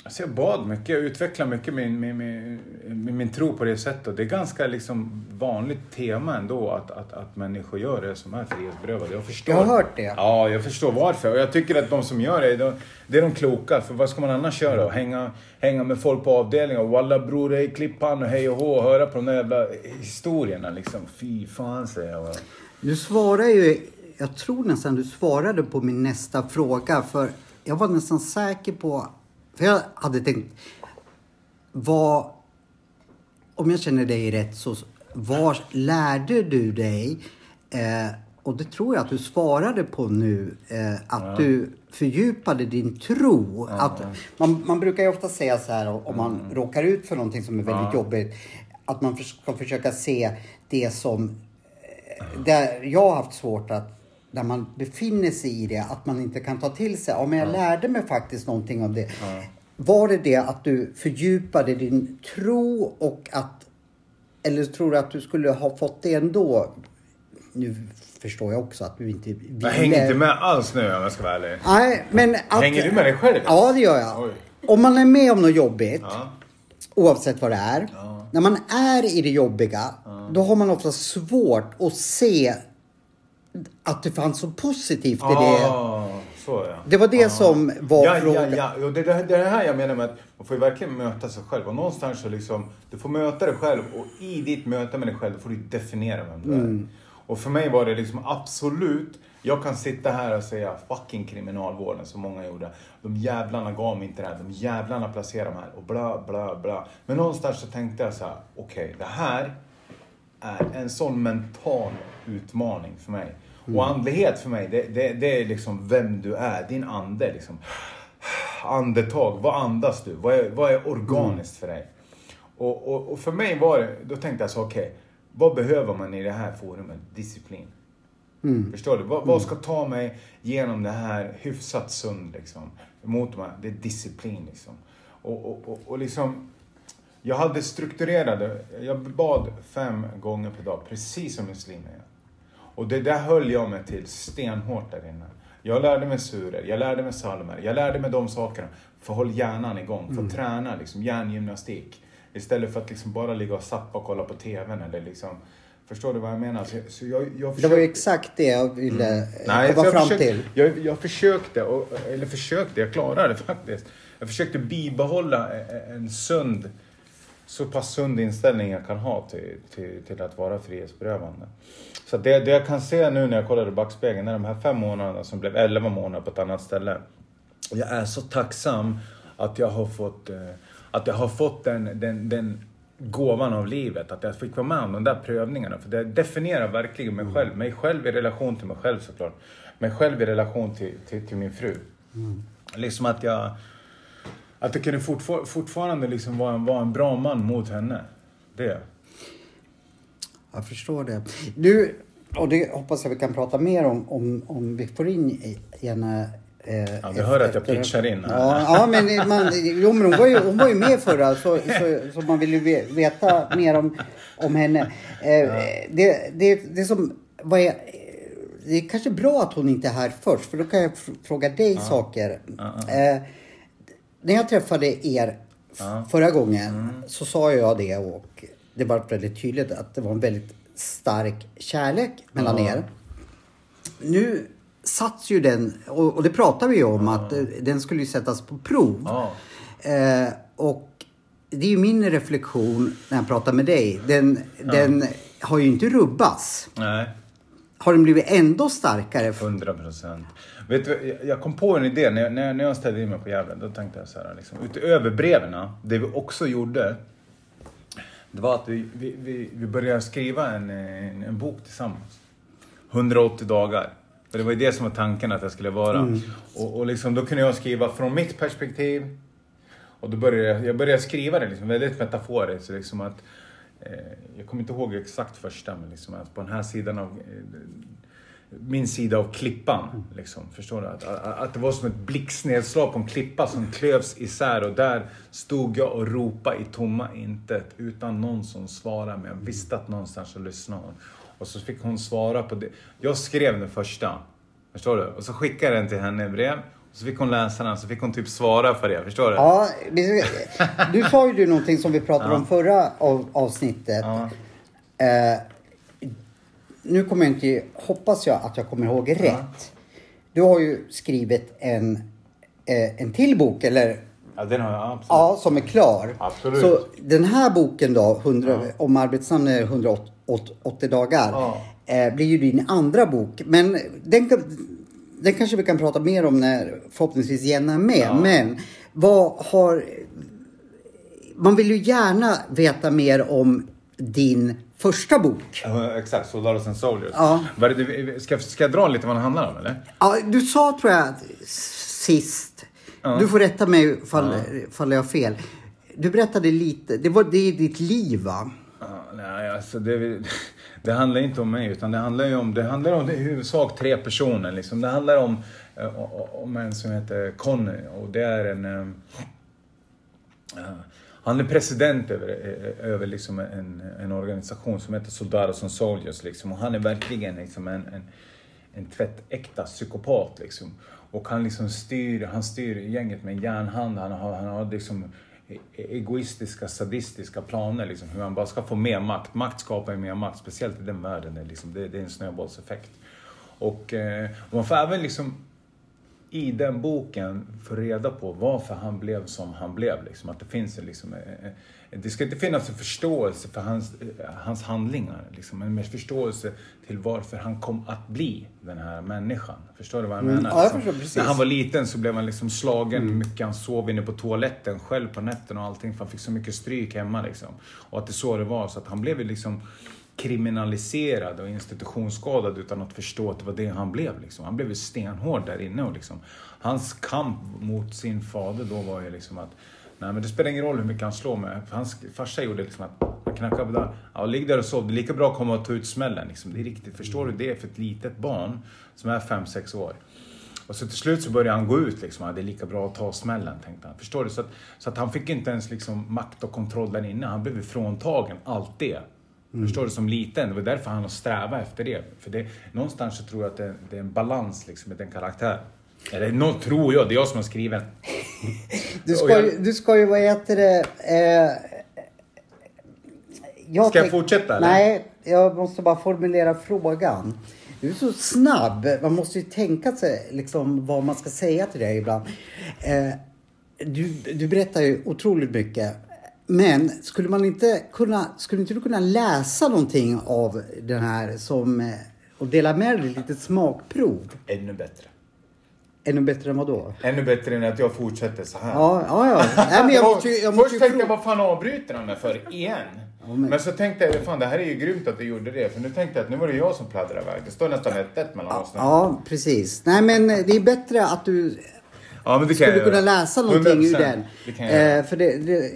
Alltså jag bad mycket, jag utvecklade mycket min, min, min, min, tro på det sättet. Det är ganska liksom vanligt tema ändå att, att, att människor gör det som är frihetsberövade. Jag förstår. Jag har hört det. Ja, jag förstår varför. Och jag tycker att de som gör det, de, det är de kloka. För vad ska man annars göra? Hänga, hänga med folk på avdelningen och walla bror, hej klippan och hej och hå och höra på de där jävla historierna liksom. Fy fan säger jag bara. Du svarar ju, jag tror nästan du svarade på min nästa fråga för jag var nästan säker på, för jag hade tänkt, vad, om jag känner dig rätt så, var lärde du dig, eh, och det tror jag att du svarade på nu, eh, att du fördjupade din tro. Att man, man brukar ju ofta säga så här om man råkar ut för någonting som är väldigt jobbigt, att man ska försöka se det som där jag har haft svårt att när man befinner sig i det, att man inte kan ta till sig. Ja, men jag lärde mig faktiskt någonting av det. Var det det att du fördjupade din tro och att... Eller tror du att du skulle ha fått det ändå? Nu förstår jag också att du inte ville... Jag hänger inte med alls nu om jag ska vara ärlig. Nej, men att... Hänger du med dig själv? Ja, det gör jag. Oj. Om man är med om något jobbigt, Ja. oavsett vad det är. När man är i det jobbiga, då har man ofta svårt att se att det fanns så positivt i det. Ah, så ja. Det var det som var ja, frågan. Ja, ja. Och det, det, det är här jag menar med att man får ju verkligen möta sig själv. Och någonstans så liksom, du får möta dig själv och i ditt möte med dig själv får du definiera vem du är. Mm. Och för mig var det liksom absolut, jag kan sitta här och säga fucking kriminalvården som många gjorde. De jävlarna gav mig inte det här, de jävlarna placerade mig här och bla bla bla. Men någonstans så tänkte jag så här, okej det här är en sån mental utmaning för mig. Och andlighet för mig, det, det, det är liksom vem du är, din ande. Liksom. Andetag, vad andas du? Vad är, vad är organiskt för dig? Och, och, och för mig var det, då tänkte jag så okej, okay, vad behöver man i det här forumet? Disciplin. Mm. Förstår du? Vad, vad, ska ta mig genom det här hyfsat sund liksom? Mot mig? Det är disciplin liksom. Och, och, och, och liksom, jag hade strukturerade, jag bad fem gånger per dag, precis som muslimer gör. Och det där höll jag mig till stenhårt där inne. Jag lärde mig surer, jag lärde mig salmer, jag lärde mig de sakerna. För att hålla hjärnan igång, för att mm. träna liksom, hjärngymnastik. Istället för att liksom bara ligga och sappa och kolla på TVn eller liksom Förstår du vad jag menar? Så, så jag, jag försökte... Det var ju exakt det jag ville mm. Nej, komma fram försökte, till. Jag, jag försökte, och, eller försökte, jag klarade det faktiskt. Jag försökte bibehålla en sund, så pass sund inställning jag kan ha till, till, till att vara frihetsberövande. Så det, det jag kan se nu när jag kollar i backspegeln är de här fem månaderna som blev elva månader på ett annat ställe. Jag är så tacksam att jag har fått, eh, att jag har fått den, den, den gåvan av livet. Att jag fick vara med om de där prövningarna. För det definierar verkligen mig själv. Mig själv i relation till mig själv såklart. Mig själv i relation till, till, till min fru. Mm. Liksom att jag... Att jag kunde fortfar fortfarande liksom vara, en, vara en bra man mot henne. Det. Jag förstår det. Du, och det hoppas jag vi kan prata mer om, om, om vi får in gärna Eh, ja, vi hör att jag pitchar in här. Ja, ja men, man, jo, men hon, var ju, hon var ju med förra så, så, så man vill ju veta mer om, om henne. Eh, ja. det, det, det som vad är, det är kanske bra att hon inte är här först för då kan jag fråga dig ja. saker. Eh, när jag träffade er förra gången mm. så sa jag det och det var väldigt tydligt att det var en väldigt stark kärlek mellan er. Nu satts ju den, och, och det pratar vi ju om, ja. att eh, den skulle ju sättas på prov. Ja. Eh, och det är ju min reflektion när jag pratar med dig. Den, ja. den har ju inte rubbats. Nej. Har den blivit ändå starkare? 100 procent. Vet du, jag kom på en idé när jag, när jag ställde in mig på Gävle. Då tänkte jag så här, liksom, utöver breven, det vi också gjorde, det var att vi, vi, vi, vi började skriva en, en, en bok tillsammans. 180 dagar. För det var ju det som var tanken att jag skulle vara. Mm. Och, och liksom, då kunde jag skriva från mitt perspektiv. Och då började jag, jag började skriva det liksom, väldigt metaforiskt. Liksom att, jag kommer inte ihåg exakt första, men liksom att på den här sidan av eh, min sida av klippan. Mm. Liksom, förstår du? Att, att, att, det var som ett blixtnedslag på en klippa som klövs isär och där stod jag och ropade i tomma intet utan någon som svarade men jag visste att någonstans så lyssnade hon. Och så fick hon svara på det. Jag skrev den första. Förstår du? Och så skickade jag den till henne i brev. Så fick hon läsa den, så fick hon typ svara för det. Förstår du? Ja, du sa ju någonting som vi pratade ja. om förra av, avsnittet. Ja. Eh, nu kommer jag inte, hoppas jag att jag kommer ihåg rätt. Ja. Du har ju skrivit en, eh, en till bok, eller? Ja, den har jag absolut. Ja, som är klar. Absolut. Så den här boken då, 100, om arbetsnamn är 180 80 dagar. Eh, blir ju din andra bok. Men den, den kanske vi kan prata mer om när förhoppningsvis Jenna är med. Ja. Men vad har... Man vill ju gärna veta mer om din första bok. Uh, exakt, Soldados and Soldiers. Ja. Ska, ska jag dra lite vad den handlar om eller? Ja, du sa tror jag sist. Uh. Du får rätta mig ifall, ifall jag har fel. Du berättade lite, det, var, det är ditt liv va? Nej, alltså det, det, handlar inte om mig utan det handlar ju om, det handlar om det i huvudsak tre personer. Liksom. Det handlar om, eh, om en som heter Conny och det är en... Uh, han är president över, över liksom en, en organisation som heter Soldados and Soldiers. Liksom. Och han är verkligen liksom en, en, en tvättäkta psykopat. Liksom. Och han liksom styr, han styr gänget med en järnhand. Han har, han har liksom E-, egoistiska, sadistiska planer. Liksom, hur man bara ska få mer makt. Makt skapar ju mer makt, speciellt i den världen. Det är, liksom, det, det är en snöbollseffekt. Och, eh, och man får även liksom i den boken få reda på varför han blev som han blev. Liksom. Att det finns liksom, eh, eh, det ska inte finnas en förståelse för hans, eh, hans handlingar, liksom, en förståelse till varför han kom att bli den här människan. Förstår du vad jag mm. menar? Mm, ja, jag förstår, precis. När han var liten så blev han liksom slagen mm. mycket. Han sov inne på toaletten själv på nätterna och allting för han fick så mycket stryk hemma. Liksom. Och att det så det var. Så att han blev liksom kriminaliserad och institutionsskadad utan att förstå att det var det han blev. Liksom. Han blev ju stenhård där inne. Och liksom, hans kamp mot sin fader då var ju liksom att Nej men det spelar ingen roll hur mycket han slår med. Hans farsa gjorde liksom att han knackade på dörren. Ja, ligg där och sov. Det är lika bra att komma och ta ut smällen. Liksom. Det är riktigt. Förstår du det för ett litet barn som är 5-6 år? Och så till slut så började han gå ut liksom. Ja, det är lika bra att ta smällen, tänkte han. Förstår du? Så att, så att han fick inte ens liksom makt och kontroll där inne. Han blev fråntagen allt det. Mm. Förstår du? Som liten. Det var därför han har strävat efter det. För det, någonstans så tror jag att det, det är en balans liksom med den karaktären. Eller någon tror jag, det är jag som har skrivit. Du ska, jag... du ska ju, vad heter det... Eh, jag ska jag fortsätta eller? Nej, jag måste bara formulera frågan. Du är så snabb. Man måste ju tänka sig liksom vad man ska säga till dig ibland. Eh, du, du berättar ju otroligt mycket. Men skulle man inte kunna, skulle inte du kunna läsa någonting av den här som, eh, och dela med dig ett litet smakprov? Ännu bättre. Ännu bättre än vad då? Ännu bättre än att jag fortsätter så här. Ja, ja. ja. Nej, men jag måste, jag måste Först tänkte jag, vad fan avbryter han mig för igen? Ja, men... men... så tänkte jag, fan det här är ju grymt att du gjorde det. För nu tänkte jag att nu var det jag som pladdrade iväg. Det står nästan 1-1 mellan oss nu. Ja, precis. Nej men det är bättre att du Ja, men det skulle kunna läsa någonting ur den. Det eh, för det, det,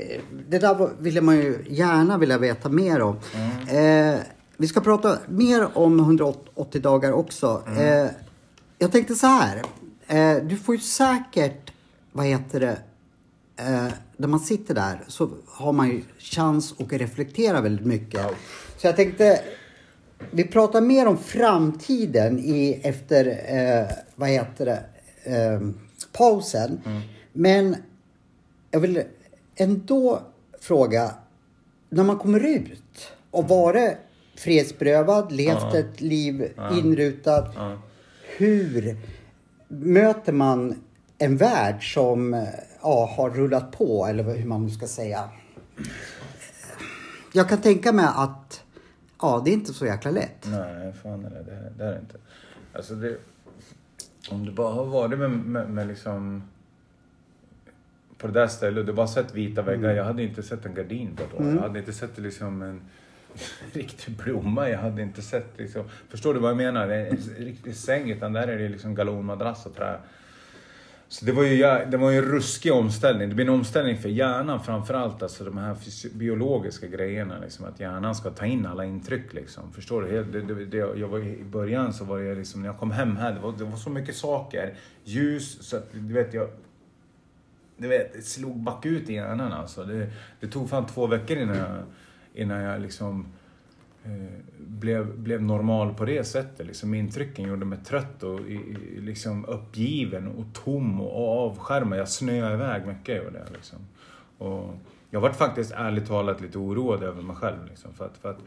det, där ville man ju gärna vilja veta mer om. Mm. Eh, vi ska prata mer om 180 dagar också. Mm. Eh, jag tänkte så här. Eh, du får ju säkert, vad heter det, eh, när man sitter där så har man ju chans att reflektera väldigt mycket. Ja. Så jag tänkte, vi pratar mer om framtiden i, efter, eh, vad heter det, eh, pausen. Mm. Men jag vill ändå fråga, när man kommer ut och varit frihetsberövad, levt ja. ett liv ja. inrutad. Ja. Hur möter man en värld som ja, har rullat på, eller hur man nu ska säga. Jag kan tänka mig att ja, det är inte så jäkla lätt. Nej, fan är det. Det, det är det inte. Alltså det, om du bara har varit med, med, med liksom på det där stället du bara sett vita väggar. Mm. Jag hade inte sett en gardin på. Mm. Jag hade inte sett liksom en riktig blomma. Jag hade inte sett liksom, förstår du vad jag menar? En riktig säng utan där är det liksom galonmadrass och trä. Så det var ju, det var ju en ruskig omställning. Det blir en omställning för hjärnan framförallt, alltså de här biologiska grejerna. Liksom, att hjärnan ska ta in alla intryck liksom. Förstår du? Det, det, det, jag var, I början så var det liksom, när jag kom hem här, det var, det var så mycket saker. Ljus, så att du vet, jag du vet, det slog bakut i hjärnan alltså. Det, det tog fan två veckor innan jag, innan jag liksom Eh, blev, blev normal på det sättet. Liksom, intrycken gjorde mig trött och liksom uppgiven och tom och avskärmad. Jag snöade iväg mycket Och det. Liksom. Och jag var faktiskt ärligt talat lite oroad över mig själv. Liksom, för att, för att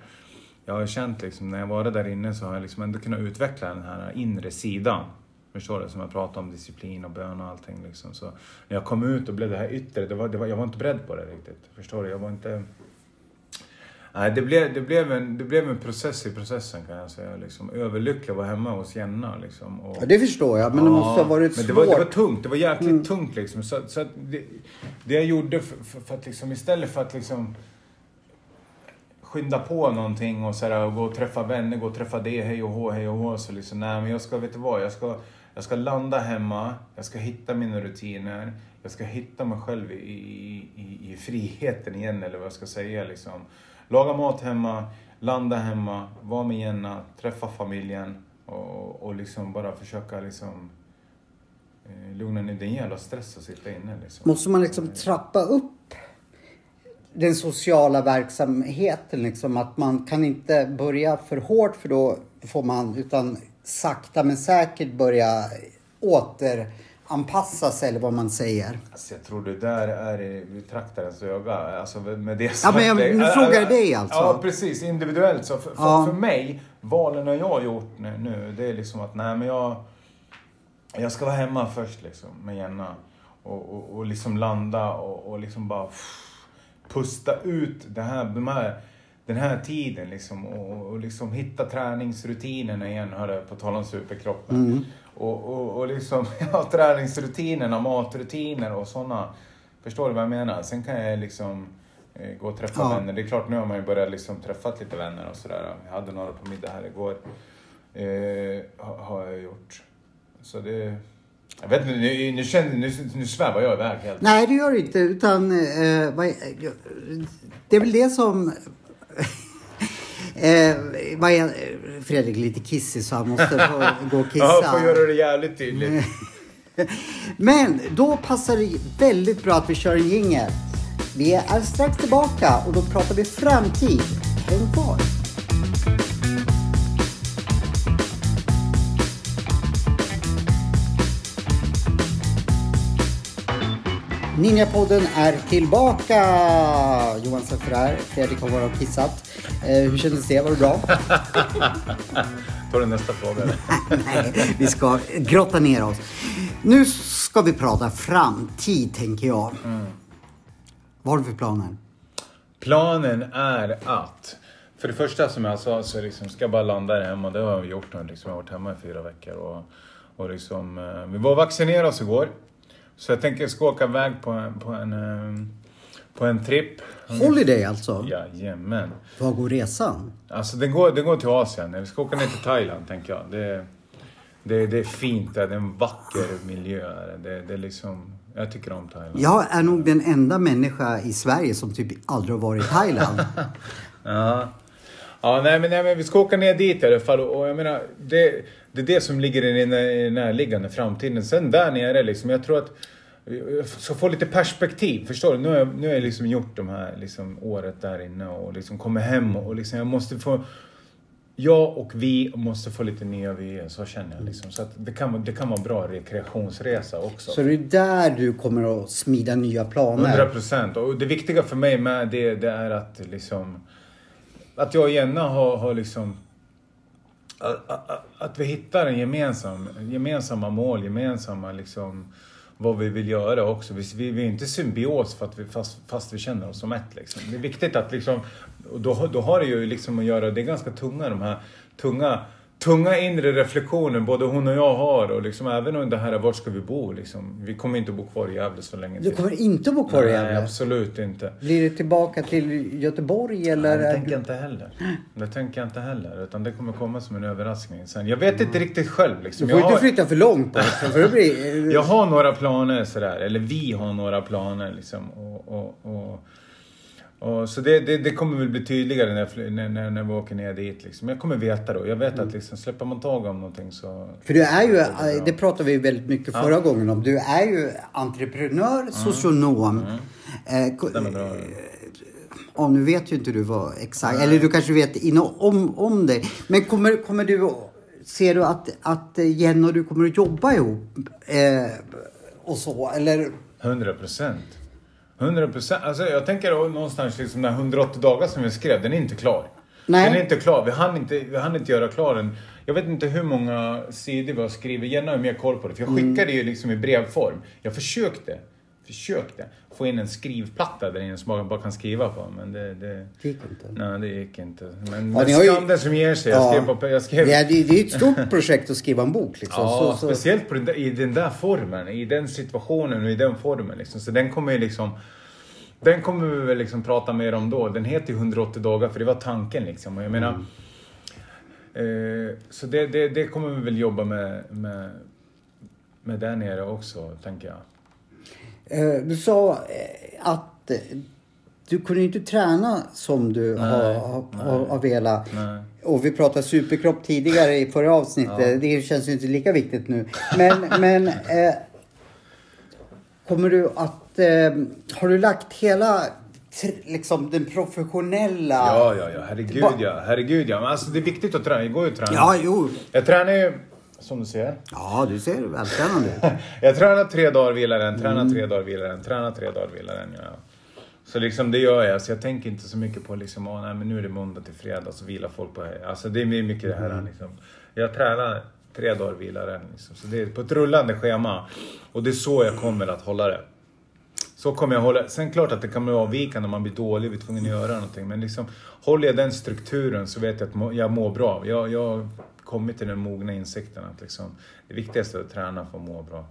jag har känt liksom, när jag varit där inne så har jag liksom ändå kunnat utveckla den här inre sidan. Förstår du? Som jag pratade om disciplin och bön och allting. Liksom. Så när jag kom ut och blev det här yttre, det var, det var, jag var inte beredd på det riktigt. Förstår du? Jag var inte... Nej, det blev, det, blev en, det blev en process i processen kan jag säga. Liksom. Överlycklig vara hemma hos Jenna. Liksom. Och, ja, det förstår jag, men det måste ha varit men svårt. Det var, det var tungt, det var jäkligt mm. tungt liksom. Så, så det, det, jag gjorde för, för, för, att liksom, istället för att liksom skynda på någonting och, så här, och gå och träffa vänner, gå och träffa det, hej och hå, hej och hå. Så liksom, nej men jag ska, vet du vad, jag ska, jag ska landa hemma, jag ska hitta mina rutiner, jag ska hitta mig själv i, i, i, i friheten igen, eller vad jag ska säga liksom. Laga mat hemma, landa hemma, vara med Jenna, träffa familjen och, och liksom bara försöka liksom eh, lugna ner den jävla stress att sitta inne. Liksom. Måste man liksom trappa upp den sociala verksamheten liksom? Att man kan inte börja för hårt för då får man, utan sakta men säkert börja åter anpassas eller vad man säger. Alltså jag tror det där är i betraktarens öga. Alltså med det ja, men jag, nu frågar jag dig alltså. Ja, precis. Individuellt. Så för, ja. för, mig, valen jag har gjort nu, nu, det är liksom att nej men jag... Jag ska vara hemma först liksom med Jenna. Och, och, och liksom landa och, och liksom bara pff, pusta ut det här, de här, den här tiden liksom. Och, och liksom hitta träningsrutinerna igen, hörde på tal om superkroppen. Mm. Och, och, och liksom, ja, träningsrutinerna, matrutiner och sådana. Förstår du vad jag menar? Sen kan jag liksom eh, gå och träffa Ja. vänner. Det är klart, nu har man ju börjat liksom träffa lite vänner och sådär. Jag hade några på middag här igår. Eh, ha- har jag gjort. Så det... Jag vet inte, nu, nu, känner, nu, nu svävar jag iväg helt. Nej, det gör det inte. Utan, eh, vad, det är väl det som... eh, vad Fredrik lite kissig så han måste få gå och kissa. Ja, får göra det jävligt tydligt. Men då passar det väldigt bra att vi kör en jingel. Vi är strax tillbaka och då pratar vi framtid. Häng kvar! Ninjapodden är tillbaka! Johan Seffer här. Fredrik har varit och kissat. Eh, hur kändes det? Var det bra? Tar du nästa fråga? Nej, vi ska grotta ner oss. Nu ska vi prata framtid, tänker jag. Vad har du för planer? Planen är att, för det första som jag sa, så liksom ska jag bara landa här hemma. Det har jag gjort nu. Liksom, jag har varit hemma i fyra veckor. Och, och liksom, eh, vi var och vaccinerade oss igår. Så jag tänker jag ska åka iväg på en, på en, eh, på en tripp. Holiday alltså? Jajamän. Var går resan? Alltså det går, det går till Asien. Vi ska åka ner till Thailand tänker jag. Det, det, det är fint där. Det är en vacker miljö. Det, det är liksom, jag tycker om Thailand. Jag är nog den enda människa i Sverige som typ aldrig har varit i Thailand. Ja. Ja, nej men, nej men vi ska åka ner dit i alla fall och jag menar det, det är det som ligger i den närliggande framtiden. Sen där nere liksom, jag tror att jag ska få lite perspektiv, förstår du? Nu har jag, nu har jag liksom gjort de här liksom, året där inne och liksom kommer hem och liksom, jag måste få jag och vi måste få lite nya vyer, så känner jag. Liksom. Så det, kan, det kan vara bra rekreationsresa också. Så det är där du kommer att smida nya 100 planer. procent. Och det viktiga för mig med det, det är att liksom... Att jag och Jenna har, har liksom... Att, att, att vi hittar en gemensam, gemensamma mål, gemensamma liksom... Vad vi vill göra också. Vi, vi, vi är inte symbios för att vi, fast, fast vi känner oss som ett. Liksom. Det är viktigt att liksom... Och då, har- då har det ju liksom att göra... Det är ganska tunga de här tunga tunga inre reflektioner både hon och jag har och liksom även under det här vart ska vi bo liksom. Vi kommer inte bo kvar i Gävle så länge Du kommer inte att bo kvar i Nej, Gävle? absolut inte. Blir det tillbaka till Göteborg eller? Nej, det tänker jag inte heller. Det tänker jag inte heller. Utan det kommer komma som en överraskning sen. Jag vet inte riktigt själv liksom. Du får Jag inte har, flytta för långt bort för det blir... jag har några planer sådär. Eller vi har några planer liksom. Och, och, och, och, så det, det, det kommer väl bli tydligare när, när, när, när vi åker ner dit liksom. Jag kommer veta då. Jag vet Mm. att liksom, släpper man tag om någonting så... För du är ju, det pratade vi väldigt mycket förra gången om. Du är ju entreprenör, socionom. Eh, ko- Den är bra. Ja, nu vet ju inte du vad exakt, eller du kanske vet inom, om, om det. Men kommer, kommer du, ser du att, att Jenny och du kommer att jobba ihop? Eh, och så, eller? 100 procent. 100 procent. Alltså jag tänker någonstans liksom den här 180 dagar som vi skrev, den är inte klar. Nej. Den är inte klar. Vi hann inte, vi hann inte göra klar den. Jag vet inte hur många sidor vi har skrivit. Jenna har mer koll på det. För jag Mm. skickade ju liksom i brevform. Jag försökte, försökte få in en skrivplatta där inne som man bara kan skriva på. Men det... det gick inte. Nej, det gick inte. Men, Ja, men skam den som ger sig. Jag skrev på... Jag skrev, Ja, det, det är ett stort projekt att skriva en bok liksom. Ja, så, så, speciellt den där, i den där formen, i den situationen och i den formen. Liksom. Så den kommer ju liksom... Den kommer vi väl liksom prata mer om då. Den heter ju 180 dagar för det var tanken liksom. Och jag menar... Eh, så det, det, det kommer vi väl jobba med, med, med där nere också, tänker jag. Eh, Du sa eh, att eh, du kunde inte träna som du har, har, har, har velat. Nej. Och vi pratade superkropp tidigare i förra avsnittet. Det känns ju inte lika viktigt nu. Men, men eh, kommer du att... Eh, har du lagt hela liksom den professionella... Ja, ja, ja. Herregud ja. Herregud ja. Men alltså det är viktigt att träna. Det går ju att träna. Ja, jo. Jag tränar ju, som du ser. Ja, du ser vältränad ut. Jag tränar tre dagar, vilar en, tränar tre dagar, vilar en, tränar tre dagar, vilar en. Ja. Så liksom det gör jag. Så jag tänker inte så mycket på liksom, åh, nej, men nu är det måndag till fredag så vilar folk på Alltså det är mycket det här liksom. Jag tränar tre dagar, vilar en. Liksom. Så det är på ett rullande schema. Och det är så jag kommer att hålla det. Så kommer jag hålla. Sen klart att det kan vara avvikande om man blir dålig, blir tvungen att göra någonting. Men liksom, håller jag den strukturen så vet jag att jag mår bra. Jag, jag kommit till den mogna insikten att liksom, det viktigaste är att träna för att må bra.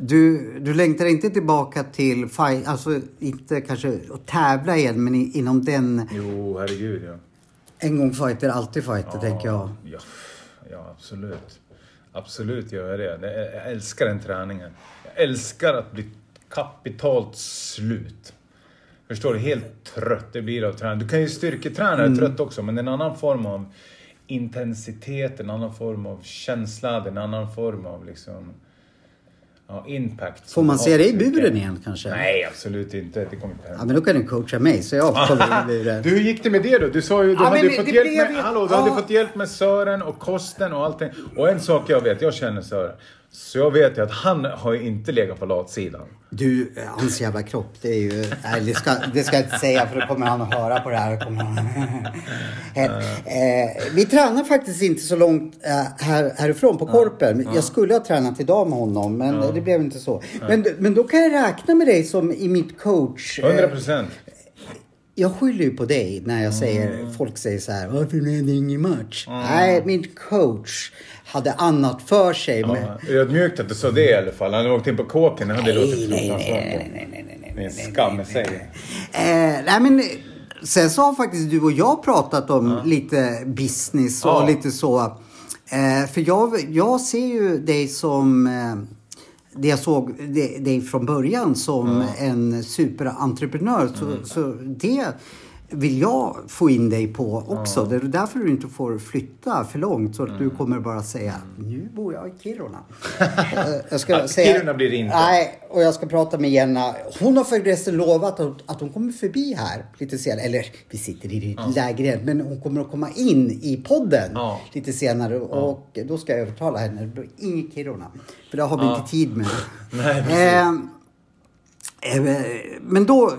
Du, du längtar inte tillbaka till fight, alltså inte kanske att tävla igen, men i, inom den... Jo, herregud ja. En gång fighter, alltid fighter, tänker jag. Ja, ja, absolut. Absolut gör jag det. Jag älskar den träningen. Jag älskar att bli kapitalt slut. Förstår du? Helt trött det blir av träning. Du kan ju styrketräna Mm. trött också, men det är en annan form av intensitet, en annan form av känsla, en annan form av liksom... Ja, impact. Får man Ja, se dig i buren igen kanske? Nej, absolut inte. Det kommer inte Ja, hända. men då kan du coacha mig så jag kommer in i buren. Du, hur gick det med det då? Du sa ju du Ja, hade men fått det hjälp blev med, ju- hallå, du ja. hade fått hjälp med Sören och kosten och allting. Och en sak jag vet, jag känner Sören. Så jag vet ju att han har ju inte legat på latsidan. Du, hans jävla kropp, det är ju... Nej, det ska, det ska jag inte säga för då kommer han att höra på det här. Kommer han, eh, eh, vi tränar faktiskt inte så långt eh, här, härifrån på Korpen. Jag skulle ha tränat idag med honom, men det blev inte så. Men, men då kan jag räkna med dig som i mitt coach... eh, 100 procent. Jag skyller ju på dig när jag säger, Mm. folk säger så här, varför är det ingen match? Nej, min coach hade annat för sig. Ja, ödmjukt att du sa det i alla fall. Han hade åkt in på kåken. Det hade låtit nej, nej, nej, nej, nej, nej, Det är en nej, skam nej, i sig. Eh, nej men, sen så har faktiskt du och jag pratat om lite business och Ja. lite så. Eh, för jag, jag ser ju dig som, eh, det jag såg dig från början som en superentreprenör. Så, Mm. så det vill jag få in dig på också. Det är därför du inte får flytta för långt. Så att Mm. du kommer bara säga, nu bor jag i Kiruna. Eh, jag ska säga, Kiruna blir det inte. Nej, och jag ska prata med Jenna. Hon har förresten lovat att, att hon kommer förbi här lite senare. Eller vi sitter i ditt lägenhet, men hon kommer att komma in i podden Ja. lite senare. Och då ska jag övertala henne. Det blir inget Kiruna. För det har vi inte tid med. Nej, eh, eh, men då,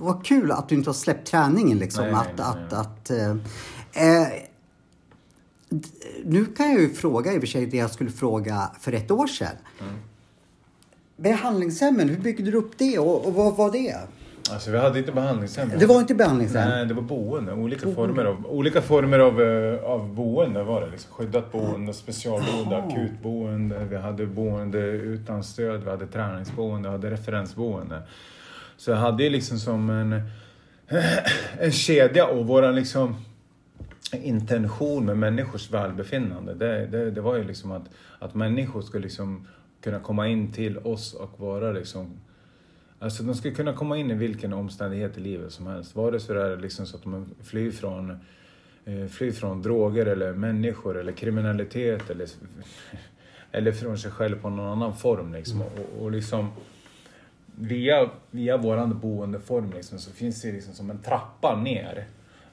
vad kul att du inte har släppt träningen liksom. Nej, nej, att, nej, att, att, eh, eh, nu kan jag ju fråga i och för sig det jag skulle fråga för ett år sedan. Mm. Behandlingshemmen, hur byggde du upp det och, och vad var det? Alltså vi hade inte behandlingshem. Det var inte behandlingshem? Nej, det var boende. Olika former av, olika former av, eh, av boende var det. Liksom. Skyddat boende, specialboende, akutboende. Vi hade boende utan stöd, vi hade träningsboende, vi hade referensboende. Så jag hade ju liksom som en, en kedja och våran liksom intention med människors välbefinnande. Det, det, det var ju liksom att, att människor skulle liksom kunna komma in till oss och vara liksom Alltså de skulle kunna komma in i vilken omständighet i livet som helst. Vare sig det är liksom så att de flyr från, eh, flyr från droger eller människor eller kriminalitet eller, eller från sig själv på någon annan form. Liksom. Och, och liksom via, via våran boendeform liksom, så finns det liksom som en trappa ner.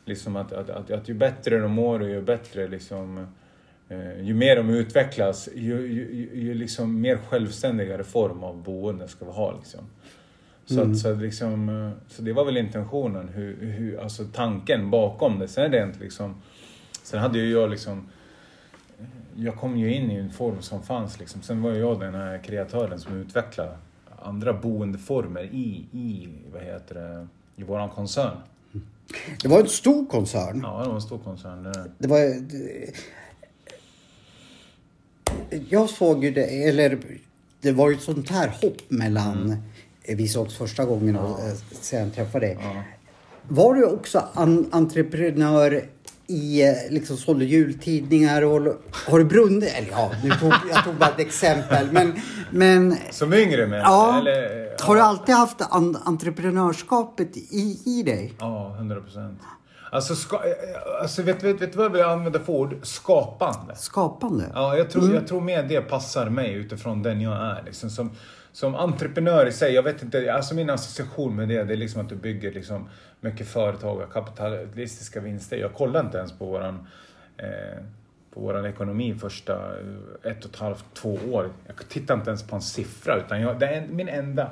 Liksom att, att, att, att ju bättre de mår och ju bättre liksom, eh, ju mer de utvecklas, ju, ju, ju, ju liksom mer självständigare form av boende ska vi ha. Liksom. Så, att, så, att liksom, eh, så det var väl intentionen, hur, hur, alltså tanken bakom det. Sen inte liksom, sen hade ju jag liksom jag kom ju in i en form som fanns liksom. Sen var jag den här kreatören som utvecklade andra boendeformer i, i vad heter det, i våran koncern. Det var en stor koncern. Ja, det var en stor koncern. Det, Det var... det- Jag såg ju det, eller det var ju ett sånt här hopp mellan Mm. vi sågs första gången och eh, sen träffade dig. Var du också an, entreprenör i, eh, liksom sålde jultidningar och har du brunnit? Eller ja, nu tog, jag tog bara ett exempel. Men, men som yngre med. ja, Eller, har du alltid haft an, entreprenörskapet i, i dig? Ja, hundra procent. Alltså, ska, alltså vet, vet, vet du vad jag använda för ord? Skapande. Skapande? Ja, jag tror, jag tror mer det passar mig utifrån den jag är. Liksom som, som entreprenör i sig, jag vet inte, alltså min association med det, det är liksom att du bygger liksom mycket företag och kapitalistiska vinster. Jag kollar inte ens på våran, eh, på våran ekonomi första eh, ett och ett halvt, två år. Jag tittar inte ens på en siffra, utan jag, det är min enda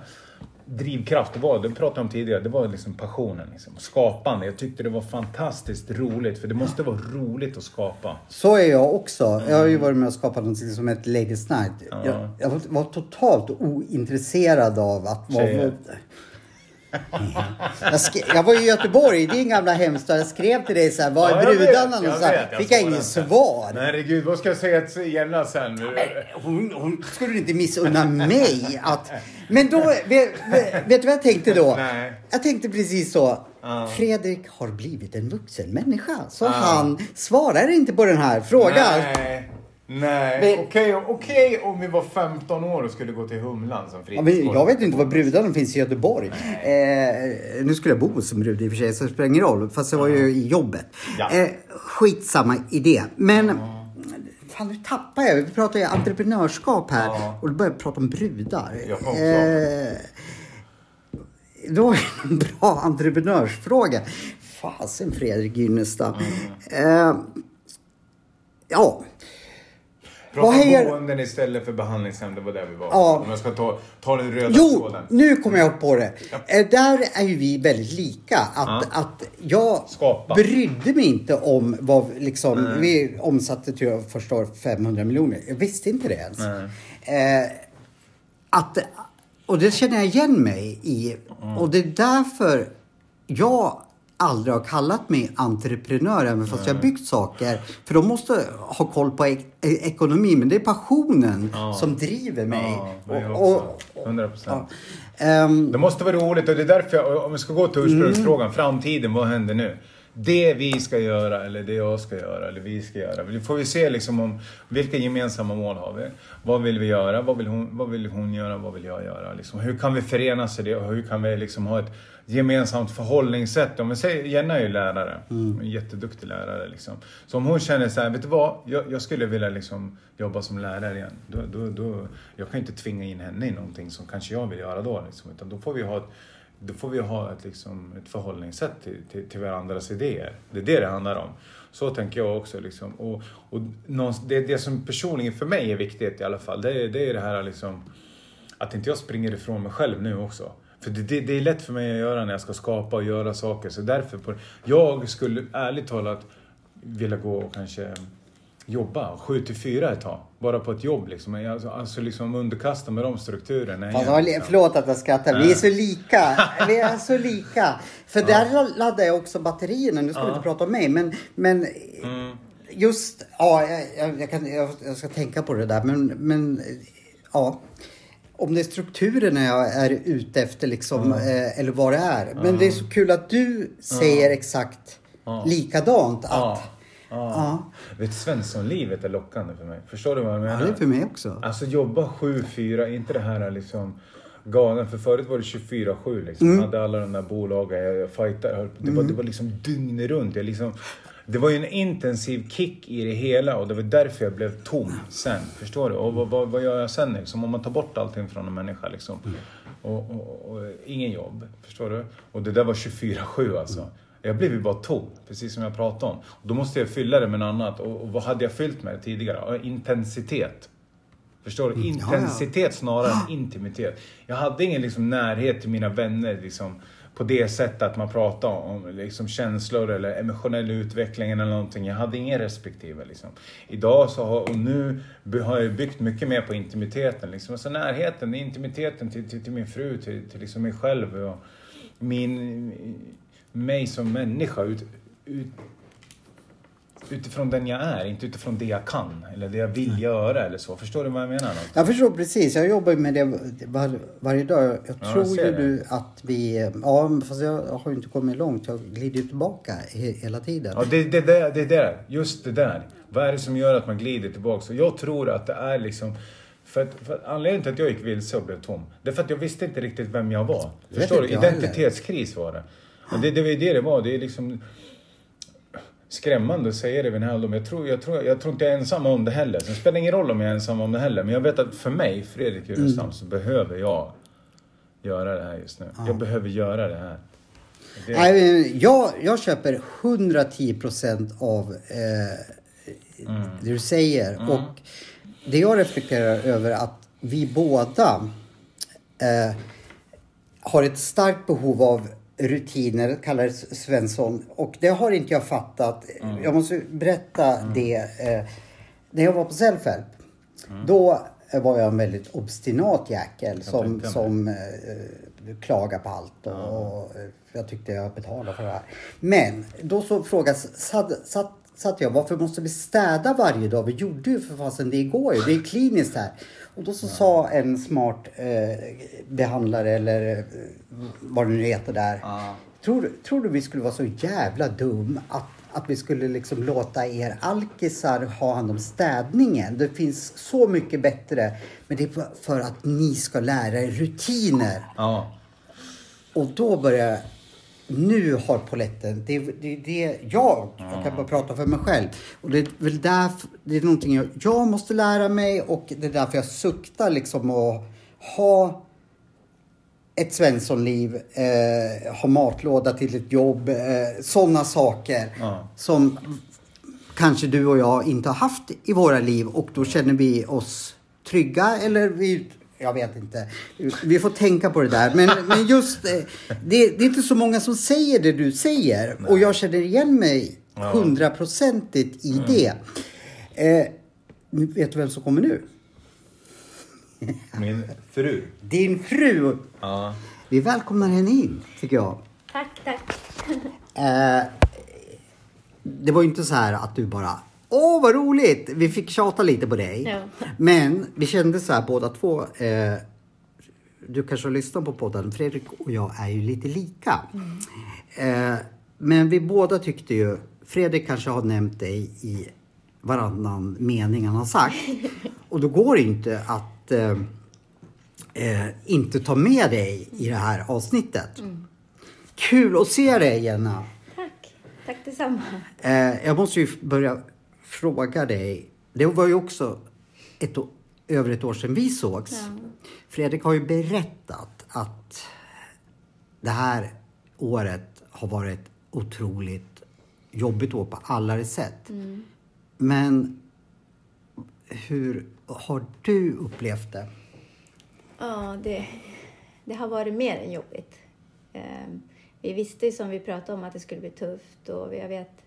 drivkraft, det var, det pratade jag om tidigare, det var liksom passionen. Liksom. Skapande. Jag tyckte det var fantastiskt roligt, för det måste vara roligt att skapa. Så är jag också. Jag har ju varit med och skapat något som heter Ladies Night. Ja. Jag, jag var totalt ointresserad av att vara... Jag, skrev, jag var i Göteborg, i din gamla hemstad. Jag skrev till dig så här, var är Ja, brudarna någonstans? Fick jag inget svar. Nej, herregud, vad ska jag säga till Jenna sen? Hon, hon skulle inte missunna mig att... Men då, vet, vet du vad jag tänkte då? Nej. Jag tänkte precis så. Ja. Fredrik har blivit en vuxen människa. Så Ja. han svarar inte på den här frågan. Nej. Nej, okej okej om vi var 15 år och skulle gå till Humlan som Ja, fritidsgård. jag vet inte var brudarna finns i Göteborg. Eh, nu skulle jag bo som brud i och för sig, så det spelar ingen roll. Fast det var ju i jobbet. Ja. Eh, skitsamma idé. Men fan, nu tappar jag. Vi pratar ju entreprenörskap här. Ja. Och du börjar prata om brudar. Jag. Eh, då är det en bra entreprenörsfråga. Fasen Fredrik Gynnestad. Mm. Eh, ja. Prata vad hejar- boenden istället för behandlingshem, det var där vi var. Ja. Om jag ska ta, ta den röda Jo, tråden. nu kommer jag på det. Eh, Där är ju vi väldigt lika. Att, att jag Skapa. brydde mig inte om vad liksom, vi omsatte jag första året 500 miljoner. Jag visste inte det ens. Eh, att, och det känner jag igen mig i. Och det är därför jag aldrig har kallat mig entreprenör även fast jag har byggt saker. För de måste ha koll på ek- e- ekonomi. Men det är passionen som driver mig. Ja, Och- också. 100 procent. Ehm, Det måste vara roligt och det är därför, jag, om vi ska gå till ursprungsfrågan, Mm. framtiden, vad händer nu? Det vi ska göra eller det jag ska göra eller vi ska göra. Vi får vi se liksom om vilka gemensamma mål har vi? Vad vill vi göra? Vad vill hon, vad vill hon göra? Vad vill jag göra? Liksom, hur kan vi förenas i det och hur kan vi liksom ha ett gemensamt förhållningssätt? Om vi säger, Jenna är ju lärare, Mm. en jätteduktig lärare liksom. Så om hon känner så här, vet du vad? Jag, jag skulle vilja liksom jobba som lärare igen. Då, då, då, jag kan inte tvinga in henne i någonting som kanske jag vill göra då. Liksom, utan då får vi ha ett, då får vi ha ett, liksom, ett förhållningssätt till, till, till varandras idéer. Det är det det handlar om. Så tänker jag också. Liksom. Och, och det, det som personligen för mig är viktigt i alla fall, det är det, är det här liksom, att inte jag springer ifrån mig själv nu också. För det, det, det är lätt för mig att göra när jag ska skapa och göra saker. Så därför, på, jag skulle ärligt talat vilja gå och kanske jobba 7 till 4 ett tag. Bara på ett jobb liksom. Alltså, alltså liksom underkasta mig de strukturerna. Fan, igen, liksom. Förlåt att jag skrattar. Vi är så lika. Vi är så lika. För där laddar jag också batterierna. Nu ska vi inte prata om mig. Men, men Mm. just, ja, jag, jag, jag, kan, jag, jag ska tänka på det där. Men, men ja. Om det är strukturerna jag är ute efter liksom, eh, eller vad det är. Men det är så kul att du säger exakt likadant. Att. Ja. Vet, Svenssonlivet är lockande för mig. Förstår du vad jag menar? Ja, det är för mig också. Alltså jobba 7-4, inte det här liksom galen. För förut var det 24-7 liksom. Jag hade alla de där bolagen, jag, fightade. jag Det, var, det var liksom dygnet runt. Jag liksom, det var ju en intensiv kick i det hela och det var därför jag blev tom sen. Förstår du? Och vad, vad, vad gör jag sen liksom? Om man tar bort allting från en människa liksom. Och, och, och, ingen jobb. Förstår du? Och det där var 24-7 alltså. Jag blev ju bara tom, precis som jag pratade om. Och då måste jag fylla det med något annat. Och, och vad hade jag fyllt med tidigare? Intensitet. Förstår du? Mm, ja, ja. Intensitet snarare än intimitet. Jag hade ingen liksom närhet till mina vänner liksom, på det sättet att man pratar om liksom, känslor eller emotionell utveckling eller någonting. Jag hade ingen respektive. Liksom. Idag så har, och nu har jag byggt mycket mer på intimiteten. Liksom. Alltså närheten, intimiteten till, till, till min fru, till, till liksom mig själv. Och min, mig som människa. Ut, ut, utifrån den jag är, inte utifrån det jag kan eller det jag vill göra eller så. Förstår du vad jag menar? Jag förstår precis. Jag jobbar med det var, varje dag. Jag jag tror ser ju du att vi... Ja, fast jag har ju inte kommit långt. Jag glider ju tillbaka he, hela tiden. Ja, det, det, det, det där, just det där. Vad är det som gör att man glider tillbaka? Och jag tror att det är liksom... För att, för att anledningen till att jag gick vilse och blev tom, det är för att jag visste inte riktigt vem jag var. Förstår du? jag. Identitetskris var det. Och det, det var ju det det var. Det är liksom skrämmande att säga det vid den här åldern. Jag tror, jag, tror, jag tror inte jag är ensam om det heller. Spelar det ingen roll om jag är ensam om det heller. Men jag vet att för mig, Fredrik Jurestam, Mm. så behöver jag göra det här just nu. Jag behöver göra det här. Det, Nej, men jag, jag köper 110 procent av eh, Mm. det du säger. Och det jag reflekterar över att vi båda eh, har ett starkt behov av rutiner, kallar det Svensson. Och det har inte jag fattat. Jag måste berätta det. Eh, när jag var på Selfhelp, då var jag en väldigt obstinat jäkel som, tänkte mig. som eh, klagar på allt. Och, och eh, jag tyckte jag betalade för det här. Men då så frågade, satt, satt, satt jag, varför måste vi städa varje dag? Vi gjorde ju för fasen det igår ju. Det är kliniskt här. Och då så sa en smart eh, behandlare eller eh, vad det nu heter där. Ja. Tror, tror du vi skulle vara så jävla dum att, att vi skulle liksom låta er alkisar ha hand om städningen? Det finns så mycket bättre. Men det är för- att ni ska lära er rutiner. Ja. Och då börjar. Nu har poletten... Det är det, det jag, jag kan bara prata för mig själv. Och det är väl därför... Det är någonting jag, jag måste lära mig och det är därför jag suktar liksom att ha ett Svenssonliv, eh, ha matlåda till ett jobb, eh, sådana saker Ja. som kanske du och jag inte har haft i våra liv och då känner vi oss trygga eller vi jag vet inte. Vi får tänka på det där. Men, men just, eh, det, det är inte så många som säger det du säger. Och jag känner igen mig hundraprocentigt i det. Eh, nu vet du vem som kommer nu? Min fru. Din fru. Ja. Vi välkomnar henne in, tycker jag. Tack, tack. Eh, det var ju inte så här att du bara Åh vad roligt! Vi fick tjata lite på dig. Ja. Men vi kände så här båda två. Eh, du kanske har lyssnat på podden. Fredrik och jag är ju lite lika. Eh, men vi båda tyckte ju, Fredrik kanske har nämnt dig i varannan mening han har sagt. Och då går det inte att eh, eh, inte ta med dig i det här avsnittet. Kul att se dig Jenna. Tack. Tack detsamma. Eh, jag måste ju börja fråga dig. Det var ju också ett, över ett år sedan vi sågs. Ja. Fredrik har ju berättat att det här året har varit otroligt jobbigt år på alla sätt. Men hur har du upplevt det? Ja, det, det har varit mer än jobbigt. Ehm, vi visste ju som vi pratade om att det skulle bli tufft och jag vet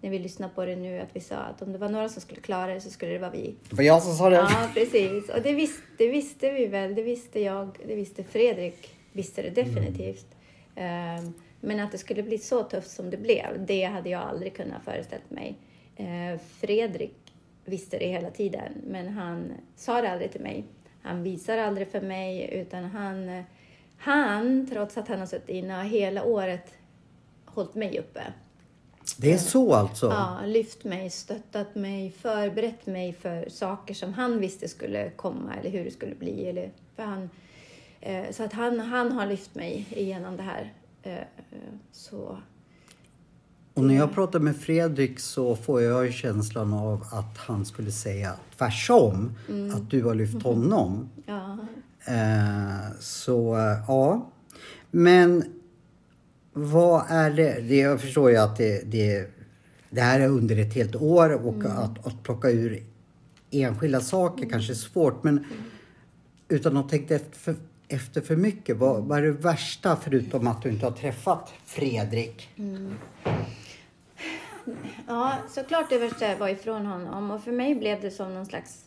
när vi lyssnar på det nu att vi sa att om det var några som skulle klara det så skulle det vara vi. Det var jag som sa det. Ja, precis. Och det visste, det visste vi väl. Det visste jag. Det visste Fredrik. Visste det definitivt. Ehm, men att det skulle bli så tufft som det blev, det hade jag aldrig kunnat föreställa mig. Ehm, Fredrik visste det hela tiden, men han sa det aldrig till mig. Han visar aldrig för mig, utan han, han, trots att han har suttit inne, hela året hållit mig uppe. Det är så alltså? Ja, lyft mig, stöttat mig, förberett mig för saker som han visste skulle komma eller hur det skulle bli. Eller för han, eh, så att han, han har lyft mig igenom det här. Eh, så Och när jag pratar med Fredrik så får jag känslan av att han skulle säga tvärsom. Att du har lyft honom. ja, Eh, så eh, ja. Men vad är det? det jag förstår ju att det, det, det här är under ett helt år och att, att plocka ur enskilda saker kanske är svårt. Men utan att tänka efter för, efter för mycket. Vad, vad är det värsta förutom att du inte har träffat Fredrik? ja, såklart det värsta var ifrån honom och för mig blev det som någon slags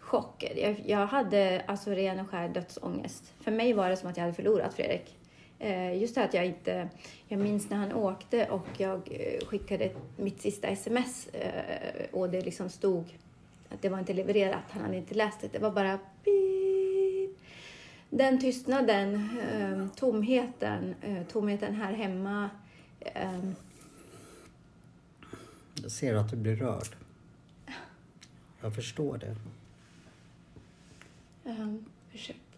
chock. Jag, jag hade alltså ren och skär dödsångest. För mig var det som att jag hade förlorat Fredrik. Eh, just det att jag inte... Jag minns när han åkte och jag eh, skickade mitt sista sms eh, och det liksom stod att det var inte levererat. Han hade inte läst det. Det var bara pip. Den tystnaden, tomheten, tomheten här hemma. Jag ser att du blir rörd. Jag förstår det. Um.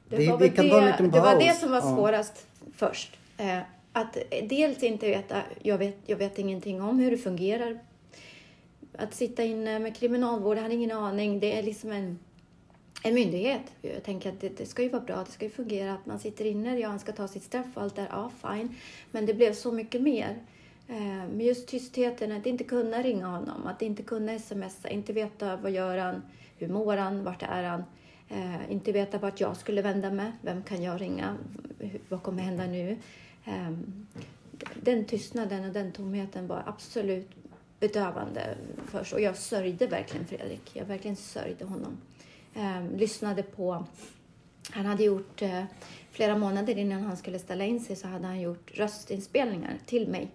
Det, Vi- var det, det var det som var svårast först. Eh, att dels inte veta, jag vet, jag vet ingenting om hur det fungerar. Att sitta inne med kriminalvård, jag hade ingen aning. Det är liksom en, en myndighet. Jag tänker att det, det ska ju vara bra, det ska ju fungera. Att man sitter inne, ja han ska ta sitt straff och allt där, ja fine. Men det blev så mycket mer. Eh, Men just tystheten, att inte kunna ringa honom, att inte kunna smsa, inte veta vad gör han, hur mår han, vart är han. Eh, inte veta vart jag skulle vända mig, vem kan jag ringa, vad kommer hända nu? Eh, den tystnaden och den tomheten var absolut bedövande först och jag sörjde verkligen Fredrik. Jag verkligen sörjde honom. Eh, lyssnade på... Han hade gjort... Eh, flera månader innan han skulle ställa in sig så hade han gjort röstinspelningar till mig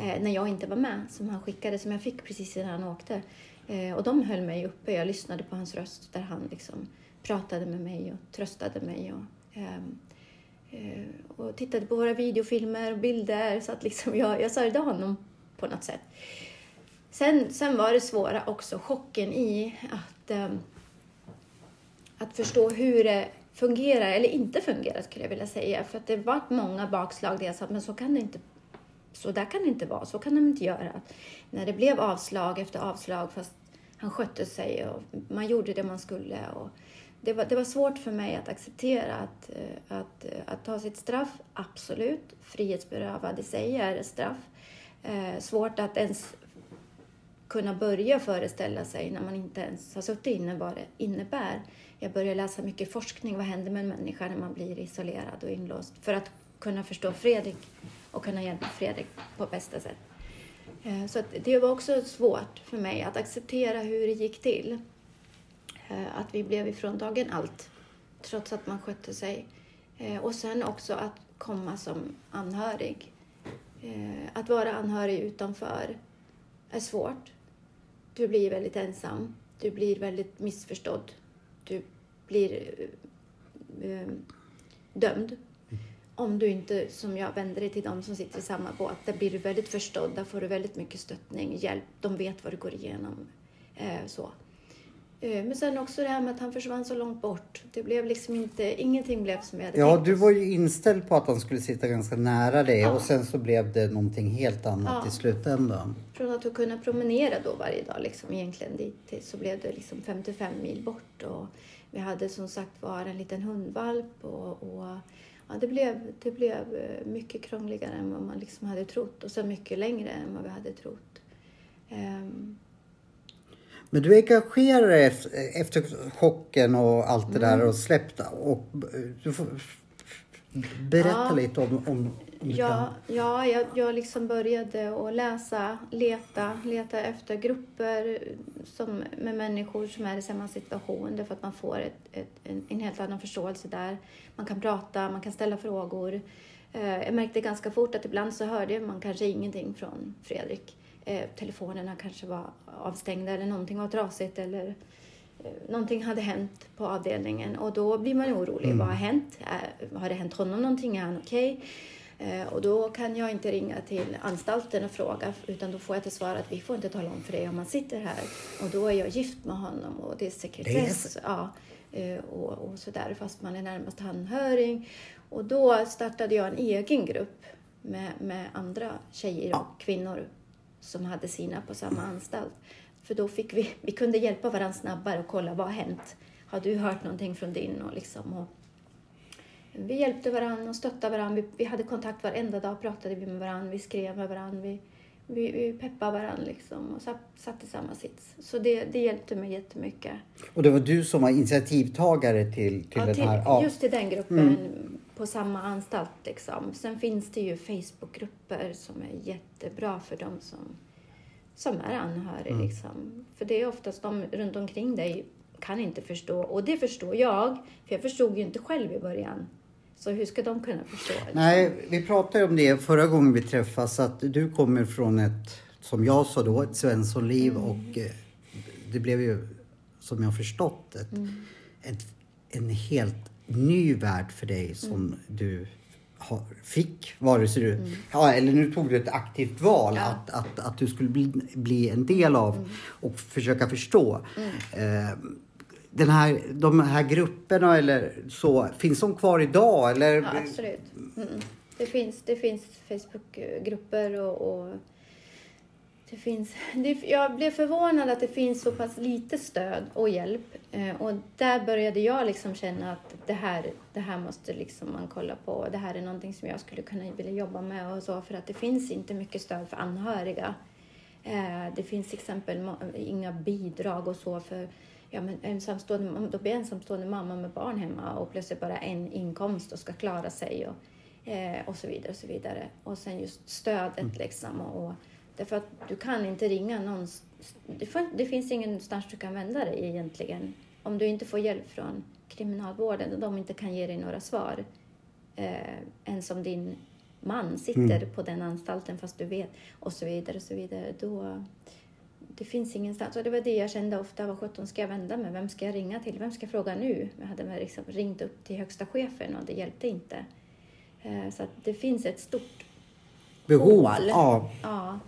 eh, när jag inte var med, som han skickade, som jag fick precis innan han åkte. Eh, och de höll mig uppe. Jag lyssnade på hans röst där han liksom pratade med mig och tröstade mig. Och, ehm, eh, och tittade på våra videofilmer och bilder. Så att liksom jag, jag sörjde honom på något sätt. Sen, sen var det svåra också, chocken i att, um, att förstå hur det fungerar eller inte fungerar skulle jag vilja säga. För att det var många bakslag där jag sa, men så kan det inte så där kan det inte vara, så kan de inte göra. När det blev avslag efter avslag fast han skötte sig och man gjorde det man skulle. Och det, var, det var svårt för mig att acceptera att, eh, att, eh, att ta sitt straff, absolut. Frihetsberövad i sig är ett straff. Eh, svårt att ens kunna börja föreställa sig när man inte ens har suttit inne vad det innebär. Jag började läsa mycket forskning. Vad händer med en människa när man blir isolerad och inlåst? För att kunna förstå Fredrik och kunna hjälpa Fredrik på bästa sätt. Eh, så det var också svårt för mig att acceptera hur det gick till. Eh, att vi blev ifråntagen allt, trots att man skötte sig. Eh, och sen också att komma som anhörig. Eh, att vara anhörig utanför är svårt. Du blir väldigt ensam. Du blir väldigt missförstådd. Du blir dömd om du inte, som jag, vänder dig till dem som sitter i samma båt, där blir du väldigt förstådd, där får du väldigt mycket stöttning, hjälp, de vet vad du går igenom. Eh, så. Eh, men sen också det här med att han försvann så långt bort. Det blev liksom inte, ingenting blev som jag hade Ja, tänkt du var ju inställd på att han skulle sitta ganska nära dig Ja. och sen så blev det någonting helt annat Ja. i slutändan. Från att kunna promenera då varje dag liksom egentligen dit så blev det liksom 55 mil bort och vi hade som sagt var en liten hundvalp och, och ja, det, blev, det blev eh, mycket krångligare än vad man liksom hade trott och så mycket längre än vad vi hade trott. Ehm, Men du engagerade dig efter, chocken och allt det Mm. där och släppte och du får berätta Ja. lite om, om, Ja, ja jag, jag liksom började att läsa, leta, leta efter grupper som, med människor som är i samma situation därför att man får ett, ett, en, en helt annan förståelse där. Man kan prata, man kan ställa frågor. Eh, jag märkte ganska fort att ibland så hörde man kanske ingenting från Fredrik. Eh, telefonerna kanske var avstängda eller någonting var trasigt eller eh, någonting hade hänt på avdelningen och då blir man orolig. Vad har hänt? Har det hänt honom någonting? Är han okej? Eh, och då kan jag inte ringa till anstalten och fråga utan då får jag till svar att vi får inte tala om för dig om man sitter här. Och då är jag gift med honom och det är sekretess. Ja, eh, och, och sådär fast man är närmast anhörig. Och då startade jag en egen grupp med, med andra tjejer och kvinnor som hade sina på samma anstalt. För då fick vi, vi kunde hjälpa varandra snabbare och kolla vad har hänt? Har du hört någonting från din? Och liksom, och vi hjälpte varandra och stöttade varandra. Vi, vi hade kontakt varenda dag, pratade vi med varandra, vi skrev med varandra. Vi, vi, vi peppade varandra liksom och satt, satt i samma sits. Så det, det hjälpte mig jättemycket. Och det var du som var initiativtagare till, till Ja, den till, här? Ja. Just till den gruppen på samma anstalt. Liksom. Sen finns det ju Facebookgrupper som är jättebra för de som, som är anhöriga. Liksom. För det är oftast de runt omkring dig kan inte förstå. Och det förstår jag, för jag förstod ju inte själv i början. Så hur ska de kunna förstå? Liksom? Nej, vi pratade om det förra gången vi träffas att du kommer från ett, som jag sa då, ett Svenssonliv Mm. och eh, det blev ju, som jag förstått, ett, Mm. ett, en helt ny värld för dig som Mm. du har, fick, vare sig du, ja eller nu tog du ett aktivt val Ja. att, att, att du skulle bli, bli en del av Mm. och försöka förstå. Eh, den här, de här grupperna eller så, finns de kvar idag? Eller? Ja, absolut. Mm. Det finns, det finns Facebookgrupper och, och det finns, det, jag blev förvånad att det finns så pass lite stöd och hjälp. Eh, och där började jag liksom känna att det här, det här måste liksom man kolla på. Det här är någonting som jag skulle kunna vilja jobba med och så för att det finns inte mycket stöd för anhöriga. Eh, det finns till exempel inga bidrag och så för ja, men ensamstående, då blir ensamstående mamma med barn hemma och plötsligt bara en inkomst och ska klara sig och, eh, och så vidare och så vidare. Och sen just stödet liksom. Och, och, därför att du kan inte ringa någon, det, finns ingenstans du kan vända dig egentligen om du inte får hjälp från kriminalvården och de inte kan ge dig några svar, eh, än som din man sitter på den anstalten fast du vet och så vidare och så vidare, då det finns ingenstans. Och det var det jag kände ofta, vad sjutton ska jag vända mig? Vem ska jag ringa till? Vem ska jag fråga nu? Jag hade liksom ringt upp till högsta chefen och det hjälpte inte. Eh, Så det finns ett stort Behov hål av... ja,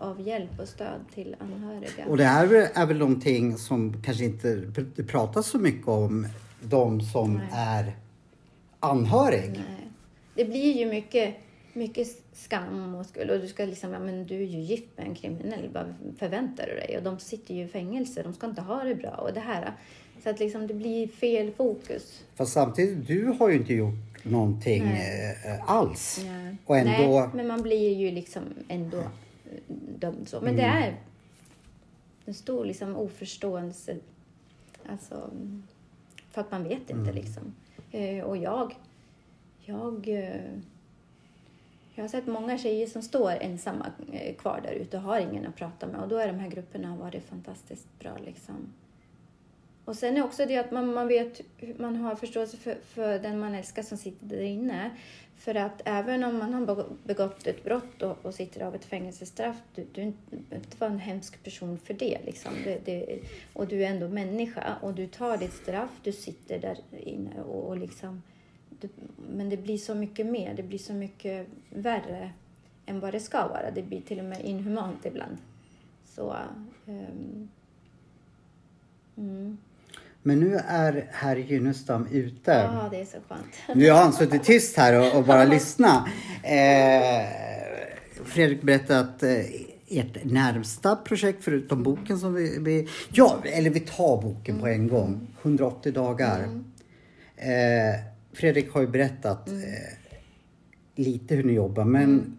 av, hjälp och stöd till anhöriga. Och det här är väl någonting som kanske inte det pratas så mycket om, de som Nej. är anhörig. Nej. Det blir ju mycket, mycket skam och skuld. Och du ska liksom, ja men du är ju gift med en kriminell, vad förväntar du dig? Och de sitter ju i fängelse, de ska inte ha det bra. Och det här, så att liksom det blir fel fokus. Fast samtidigt, du har ju inte gjort någonting Nej. eh, alls. Nej. Och ändå... Nej, men man blir ju liksom ändå dömd så. Men det är en stor liksom oförståelse. Alltså, mm, för att man vet inte liksom. Eh, och jag, jag, eh, jag har sett många tjejer som står ensamma eh, kvar där ute och har ingen att prata med. Och då är de här grupperna varit fantastiskt bra liksom. Och sen är också det att man, man vet, man har förståelse för, för den man älskar som sitter där inne. För att även om man har begått ett brott och, och sitter av ett fängelsestraff, du, du är inte vara en hemsk person för det. Liksom. Det, det. Och du är ändå människa och du tar ditt straff, du sitter där inne och, och liksom... Du, men det blir så mycket mer, det blir så mycket värre än vad det ska vara. Det blir till och med inhumant ibland. Så... Um, mm. Men nu är herr Gynnestam ute. Ja, det är så skönt. Nu har han suttit tyst här och, och bara lyssnat. Eh, Fredrik berättade att eh, ert närmsta projekt förutom boken som vi, vi... Ja, eller vi tar boken på en gång. 180 dagar. Eh, Fredrik har ju berättat eh, lite hur ni jobbar, men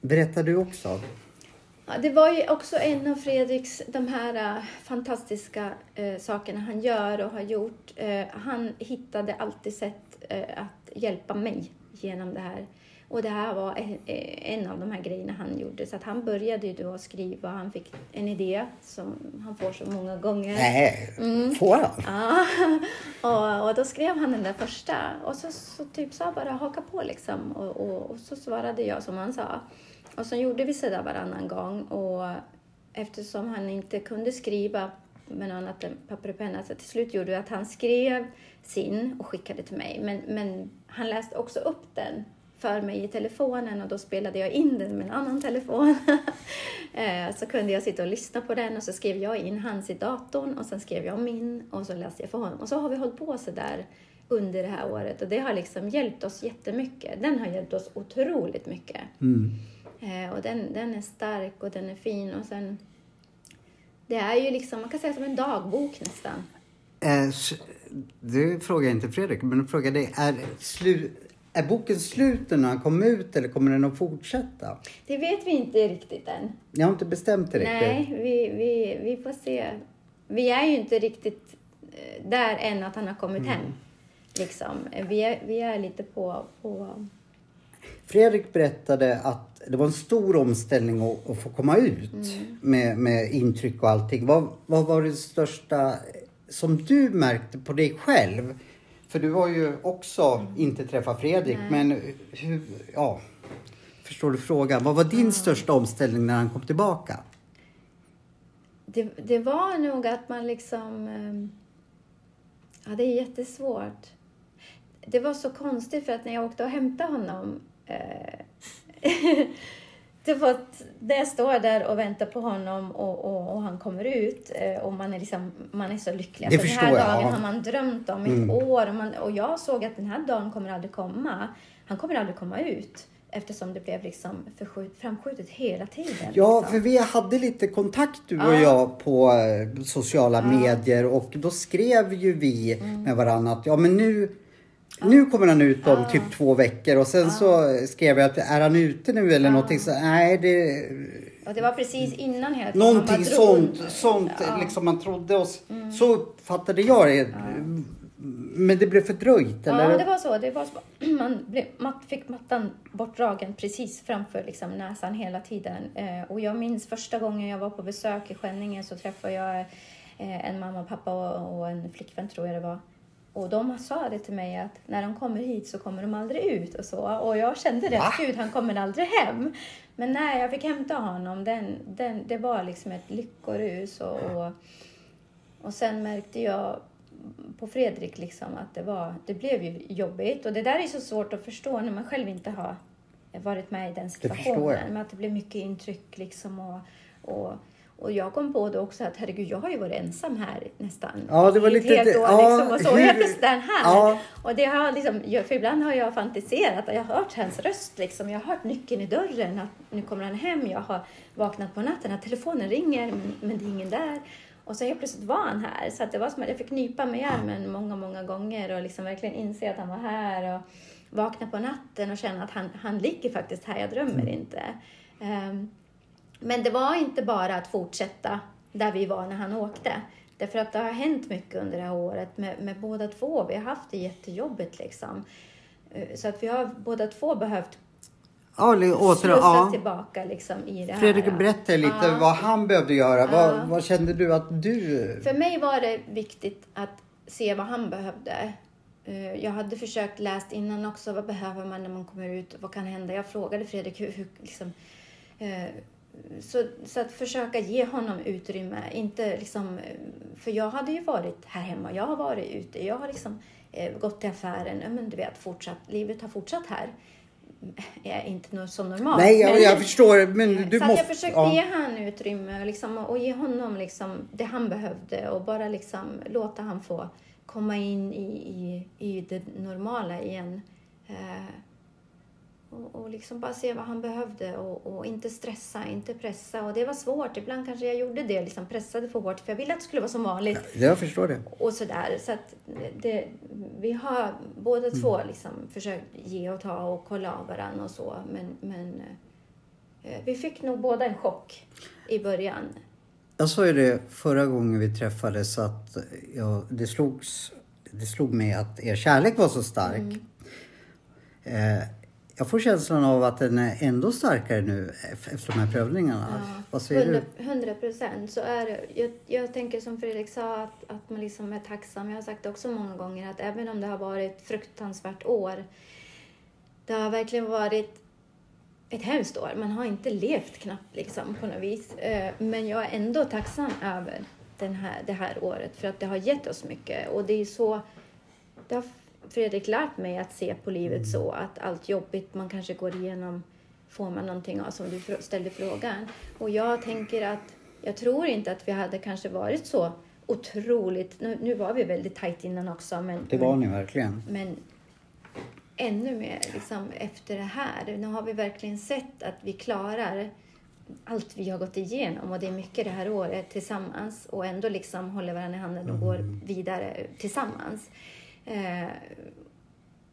berättar du också? Det var ju också en av Fredriks, de här äh, fantastiska äh, sakerna han gör och har gjort. Eh, han hittade alltid sätt äh, att hjälpa mig genom det här. Och det här var en, eh, en av de här grejerna han gjorde. Så att han började ju då skriva, han fick en idé som han får så många gånger. Nej, Mm. får han? Ja, och, och då skrev han den där första och så, så typ sa bara haka på liksom och, och, och så svarade jag som han sa. Och så gjorde vi sådär varannan gång och eftersom han inte kunde skriva med något annat än papper och penna så till slut gjorde vi att han skrev sin och skickade till mig. Men, men han läste också upp den för mig i telefonen och då spelade jag in den med en annan telefon. Eh, så kunde jag sitta och lyssna på den och så skrev jag in hans i datorn och sen skrev jag min och så läste jag för honom. Och så har vi hållit på så där under det här året och det har liksom hjälpt oss jättemycket. Den har hjälpt oss otroligt mycket. Mm. Eh, och den, den är stark och den är fin och sen det är ju liksom, man kan säga som en dagbok nästan. Eh, det frågar inte Fredrik, men jag frågar dig. Är, slu, är boken slut när den kom ut eller kommer den att fortsätta? Det vet vi inte riktigt än. Jag har inte bestämt det riktigt. Nej, vi, vi, vi får se. Vi är ju inte riktigt eh, där än att han har kommit hem. Liksom. Vi, är, vi är lite på... på Fredrik berättade att det var en stor omställning att, att få komma ut med, med intryck och allting. Vad, vad var det största som du märkte på dig själv? För du har ju också inte träffat Fredrik, men hur, ja, förstår du frågan? Vad var din största omställning när han kom tillbaka? det, det var nog att man liksom... eh, Ja, det är jättesvårt. Det var så konstigt för att när jag åkte och hämtade honom eh, var att när jag står där och väntar på honom och, och, och han kommer ut eh, och man är, liksom, man är så lycklig. Det För förstår den här jag, dagen ja. Mm. har man drömt om i ett år och, man, och jag såg att den här dagen kommer aldrig komma. Han kommer aldrig komma ut eftersom det blev liksom förskjut, framskjutet hela tiden. Ja, liksom. för vi hade lite kontakt du och Ja. jag på eh, sociala medier och då skrev ju vi Mm. med varandra att ja men nu Nu kommer han ut om typ två veckor och sen så skrev jag att är han ute nu eller någonting så nej det Och det var precis innan hela tiden. Någonting sånt, sånt. Mm. liksom man trodde oss. Så uppfattade jag det. Men det blev fördröjt eller? Ja, det var så. Det var så. Man, blev, man fick mattan bortdragen precis framför liksom, näsan hela tiden. Eh, och jag minns första gången jag var på besök i Skänninge så träffade jag Eh, en mamma, pappa och, och en flickvän tror jag det var. Och de sa det till mig att när de kommer hit så kommer de aldrig ut och så. Och jag kände det, Va? gud han kommer aldrig hem. Men när jag fick hämta honom, den, den, det var liksom ett lyckorus. Och, och, och sen märkte jag på Fredrik liksom att det, var, det blev ju jobbigt. Och det där är så svårt att förstå när man själv inte har varit med i den situationen. Med att det blev mycket intryck liksom. Och, och, och jag kom på det också att herregud, jag har ju varit ensam här nästan Ja, det var i ett lite- helt år. ja, liksom, och så hur- är han här. Ja. Och det har liksom, jag- för ibland har jag fantiserat jag har hört hans röst. Liksom. Jag har hört nyckeln i dörren, att nu kommer han hem. Jag har vaknat på natten, att telefonen ringer, men, det är ingen där. Och så helt plötsligt var han här. Så att det var som att jag fick nypa mig i armen många, många gånger och liksom verkligen inse att han var här. Och vakna på natten och känna att han, han ligger faktiskt här, jag drömmer inte. Ehm, men det var inte bara att fortsätta där vi var när han åkte. Därför att det har hänt mycket under det här året med, med båda två. Vi har haft det jättejobbigt liksom. Eh, Så att vi har båda två behövt Ja, åter, ja. tillbaka liksom i det här. Fredrik, berätta lite Ja. vad han behövde göra. Vad, Ja. vad kände du att du... För mig var det viktigt att se vad han behövde. Eh, Jag hade försökt läst innan också. Vad behöver man när man kommer ut? Vad kan hända? Jag frågade Fredrik hur, hur liksom, eh, så, så att försöka ge honom utrymme. Inte liksom, eh, för jag hade ju varit här hemma. Jag har varit ute. Jag har liksom eh, gått till affären. Men du vet, fortsatt, livet har fortsatt här. Är inte som normalt. Nej, jag, men- jag förstår. Men du så måste... jag försökte ja. ge han utrymme och, liksom, och ge honom liksom det han behövde och bara liksom låta han få komma in i, i, i det normala igen. Eh, och, och liksom bara se vad han behövde och, och inte stressa, inte pressa. Och det var svårt. Ibland kanske jag gjorde det, liksom pressade för hårt för jag ville att det skulle vara som vanligt Jag förstår det. och sådär. Så att det, vi har båda två liksom försökt ge och ta och kolla av varandra och så. Men, men eh, vi fick nog båda en chock i början. Jag sa ju det förra gången vi träffades att jag, det, slogs, det slog mig att er kärlek var så stark. Mm. Eh, jag får känslan av att den är ändå starkare nu ef- efter de här prövningarna. Vad säger du? Hundra procent så är det. Jag, jag tänker som Fredrik sa att, att man liksom är tacksam. Jag har sagt det också många gånger att även om det har varit ett fruktansvärt år. Det har verkligen varit ett hemskt år. Man har inte levt knappt liksom på något vis. Eh, Men jag är ändå tacksam över den här, det här året för att det har gett oss mycket. Och det är så... Det har Fredrik lärt mig att se på livet så att allt jobbigt man kanske går igenom får man någonting av som du ställde frågan. Och jag tänker att jag tror inte att vi hade kanske varit så otroligt... Nu, nu var vi väldigt tajt innan också men... Det men, var ni verkligen. men ännu mer liksom, efter det här. Nu har vi verkligen sett att vi klarar allt vi har gått igenom och det är mycket det här året tillsammans och ändå liksom håller varandra i handen och går vidare tillsammans. Eh,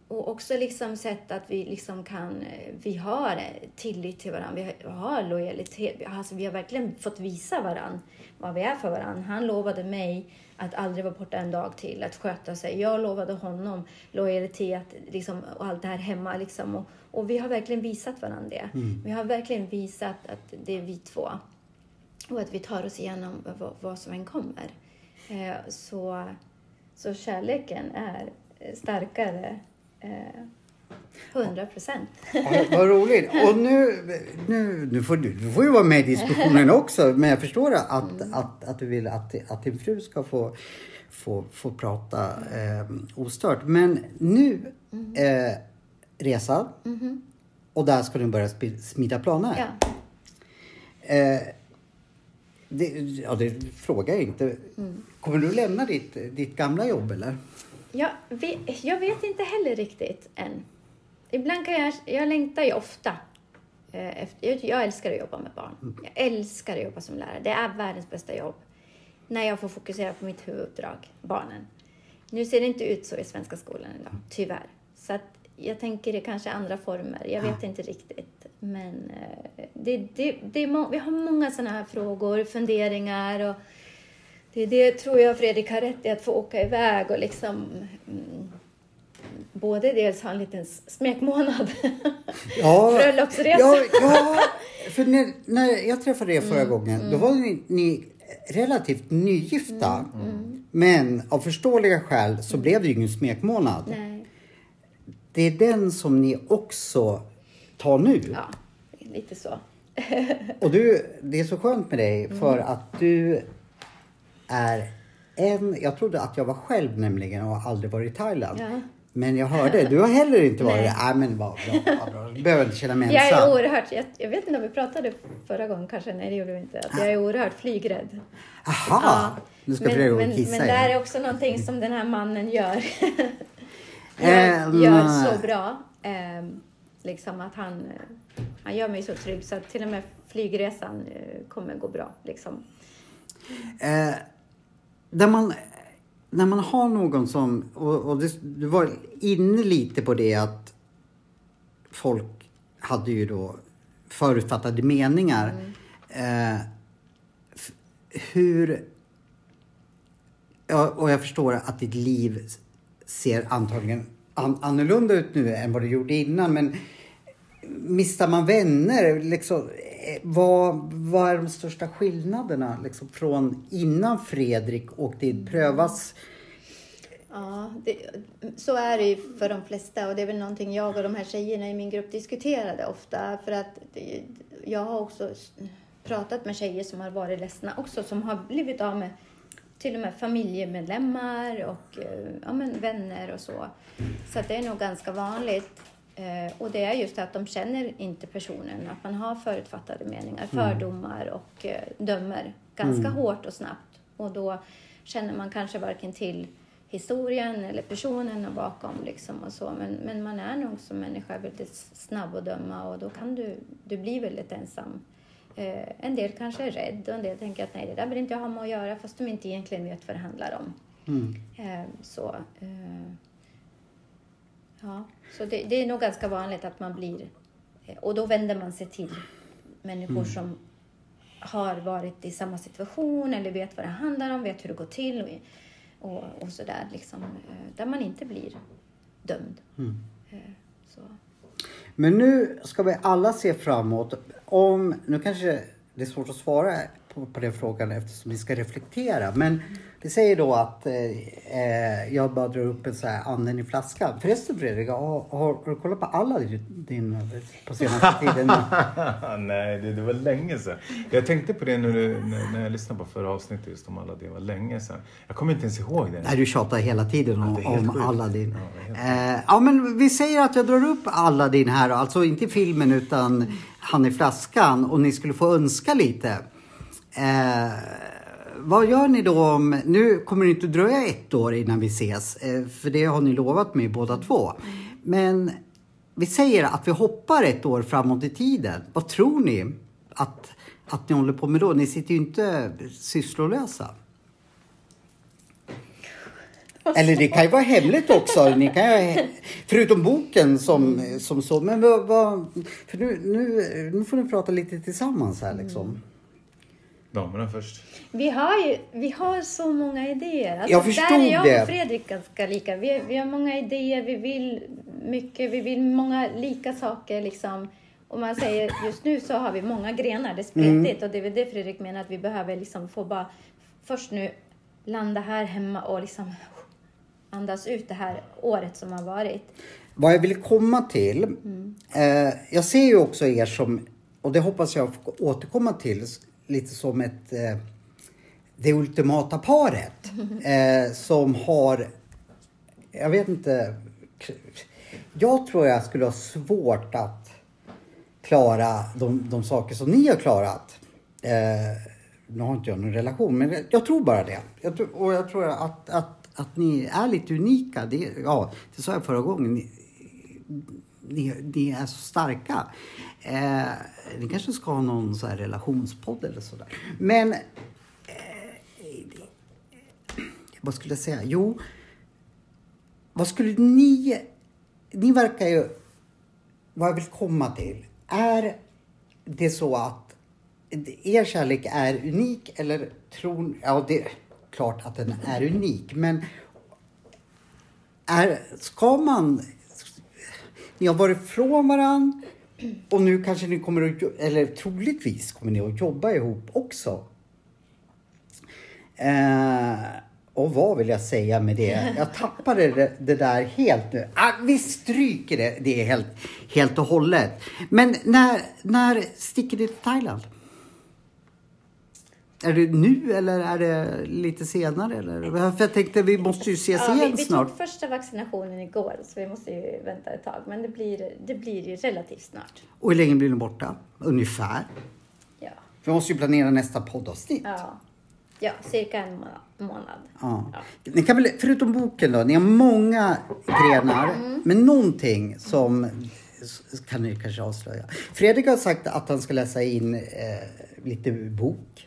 och också liksom sett att vi liksom kan, eh, vi har eh, tillit till varandra, vi har- lojalitet. Alltså vi har verkligen fått visa varandra vad vi är för varandra. Han lovade mig att aldrig vara borta en dag till, att sköta sig. Jag lovade honom lojalitet liksom, och allt det här hemma. Liksom. Och, och vi har verkligen visat varandra det. Vi har verkligen visat att det är vi två. Och att vi tar oss igenom vad, vad som än kommer. Eh, så, så kärleken är eh, starkare. Eh, 100 procent. Ja, vad roligt. Och nu, nu, nu får du, du får ju vara med i diskussionen också. Men jag förstår att, att, att du vill att, att din fru ska få, få, få prata eh, ostört. Men nu, eh, resan. Och där ska du börja smida planer. Ja. Eh, det, ja, det frågar jag inte. Kommer du lämna ditt, ditt gamla jobb eller? Jag vet, jag vet inte heller riktigt än. Ibland kan jag, jag längtar ju ofta. eh, Efter, jag, älskar att jobba med barn. Jag älskar att jobba som lärare. Det är världens bästa jobb. När jag får fokusera på mitt huvuduppdrag, barnen. Nu ser det inte ut så i svenska skolan idag, tyvärr. Så att jag tänker det kanske är andra former. Jag vet inte riktigt. Men eh, det, det, det är vi har många sådana här frågor, funderingar och det det tror jag Fredrik har rätt i, att få åka iväg och liksom mm, både dels ha en liten smekmånad, Ja, bröllopsresa. Ja, ja för när, när jag träffade er förra gången, då var ni, ni relativt nygifta. Men av förståeliga skäl så blev det ju ingen smekmånad. Nej. Det är den som ni också tar nu. Ja, lite så. Och du, det är så skönt med dig för att du är en... Jag trodde att jag var själv nämligen och aldrig varit i Thailand. Ja. Men jag hörde, du har heller inte varit det. Nej men vad bra, vad bra. Du behöver inte känna mig Jag är ensam. oerhört, jag, jag vet inte om vi pratade förra gången kanske, nej det gjorde vi inte, att jag är oerhört flygrädd. Aha! Nu ska men, men, kissa men det här är också någonting som den här mannen gör. Eh, gör, så bra. Liksom att han, eh, han gör mig så trygg så att till och med flygresan eh, kommer gå bra. Liksom. Eh, där man, när man har någon som, och, och det, du var inne lite på det att folk hade ju då förutfattade meningar. Eh, f- hur, ja, och jag förstår att ditt liv ser antagligen an, annorlunda ut nu än vad det gjorde innan men Mistar man vänner? Liksom, eh, vad, vad är de största skillnaderna liksom, från innan Fredrik åkte in? Prövas? Ja, det, så är det ju för de flesta och det är väl någonting jag och de här tjejerna i min grupp diskuterade ofta. För att det, jag har också pratat med tjejer som har varit ledsna också, som har blivit av med till och med familjemedlemmar och eh, ja, men vänner och så. Så det är nog ganska vanligt. Eh, och det är just att de känner inte personen, att man har förutfattade meningar, fördomar och eh, dömer ganska hårt och snabbt. Och då känner man kanske varken till historien eller personen bakom liksom och så. Men, men man är nog som människa väldigt snabb att döma och då kan du, du bli väldigt ensam. Eh, en del kanske är rädd och en del tänker att nej, det där vill inte jag ha med att göra fast de inte egentligen vet vad det handlar om. Eh, så eh, ja, så det, det är nog ganska vanligt att man blir... Och då vänder man sig till människor som har varit i samma situation eller vet vad det handlar om, vet hur det går till och, och, och sådär. Liksom, där man inte blir dömd. Eh, Så. Men nu ska vi alla se framåt. Om, nu kanske det är svårt att svara på, på den frågan eftersom vi ska reflektera. Men vi säger då att eh, jag bara drar upp en så här anden i flaskan. Förresten Fredrik, har, har, du kollat på alla din, din på senaste tiden? Nej, det, det var länge sedan. Jag tänkte på det när, du, när, när jag lyssnade på förra avsnittet just om alla det var länge sedan. Jag kommer inte ens ihåg det. Nej, du tjatar hela tiden om, helt om. Aladdin. Ja, eh, ja, men vi säger att jag drar upp Aladdin här. Alltså inte filmen utan han i flaskan. Och ni skulle få önska lite. Eh, vad gör ni då om... Nu kommer det inte dröja ett år innan vi ses. Eh, för det har ni lovat mig båda två. Men vi säger att vi hoppar ett år framåt i tiden. Vad tror ni att, att ni håller på med då? Ni sitter ju inte sysslolösa. Eller det kan ju vara hemligt också. Ni kan ju, förutom boken som, som så. Men vad, vad, för nu, nu, nu får ni prata lite tillsammans här liksom. Damerna först. Vi har ju vi har så många idéer. Alltså, Jag förstod där är jag det. och Fredrik ganska lika. Vi, vi har många idéer, vi vill mycket, vi vill många lika saker. Liksom. Och man säger just nu så har vi många grenar, det är spretigt. Och det är väl det Fredrik menar att vi behöver liksom få bara först nu landa här hemma och liksom andas ut det här året som har varit. Vad jag vill komma till. Eh, jag ser ju också er som, och det hoppas jag återkomma till, lite som ett eh, det ultimata paret. Eh, som har, jag vet inte. Jag tror jag skulle ha svårt att klara de, de saker som ni har klarat. Eh, nu har inte jag någon relation, men jag, jag tror bara det. Jag tror, och jag tror att, att, att ni är lite unika. Det, ja, det sa jag förra gången. Ni, ni, ni är så starka. Eh, ni kanske ska ha någon så här relationspodd eller sådär. Men eh, eh, vad skulle jag säga? Jo, vad skulle ni... Ni verkar ju... Vad jag vill komma till. Är det så att er kärlek är unik eller tror... Ja, det är klart att den är unik, men är, ska man... Ni har varit från varann och nu kanske ni kommer att... Eller troligtvis kommer ni att jobba ihop också. Eh, och vad vill jag säga med det? Jag tappade det, det där helt nu. Ah, vi stryker det, det är helt, helt och hållet. Men när, när sticker du till Thailand? Är det nu eller är det lite senare? Eller? För jag tänkte vi måste ju ses Ja, vi, igen vi snart. tog första vaccinationen igår så vi måste ju vänta ett tag. Men det blir, det blir ju relativt snart. Och hur länge blir du borta? Ungefär? Ja, Vi måste ju planera nästa poddavsnitt. ja. ja cirka en må- månad. Ja. Ja. Ni kan väl, förutom boken då, ni har många grenar, Mm. men någonting som kan ni kanske avslöja. Fredrik har sagt att han ska läsa in eh, lite bok.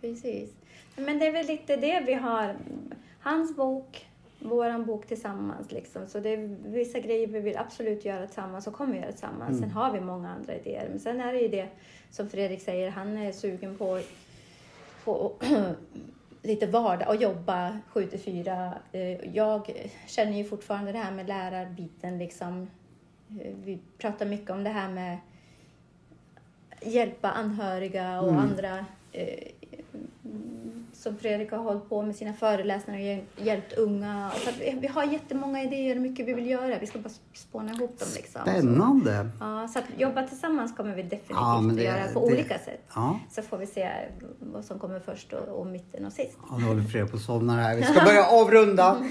Precis. Men det är väl lite det vi har. Hans bok, våran bok tillsammans. Liksom. Så det är vissa grejer vi vill absolut göra tillsammans och kommer göra tillsammans. Sen har vi många andra idéer. Men sen är det ju det som Fredrik säger, han är sugen på, på lite vardag och jobba 7 till 4. Eh, Jag känner ju fortfarande det här med lärarbiten. Liksom. Eh, Vi pratar mycket om det här med hjälpa anhöriga och andra eh, som Fredrik har hållit på med sina föreläsningar och hjäl- hjälpt unga. Och så vi, har jättemånga idéer hur mycket vi vill göra. Vi ska bara spåna ihop dem. Liksom. Spännande! Ja, så att jobba tillsammans kommer vi definitivt Ja, men att det- göra på det- olika sätt. Ja. Så får vi se vad som kommer först och, och mitten och sist. Ja, nu håller Fredrik på att somna här. Vi ska börja avrunda.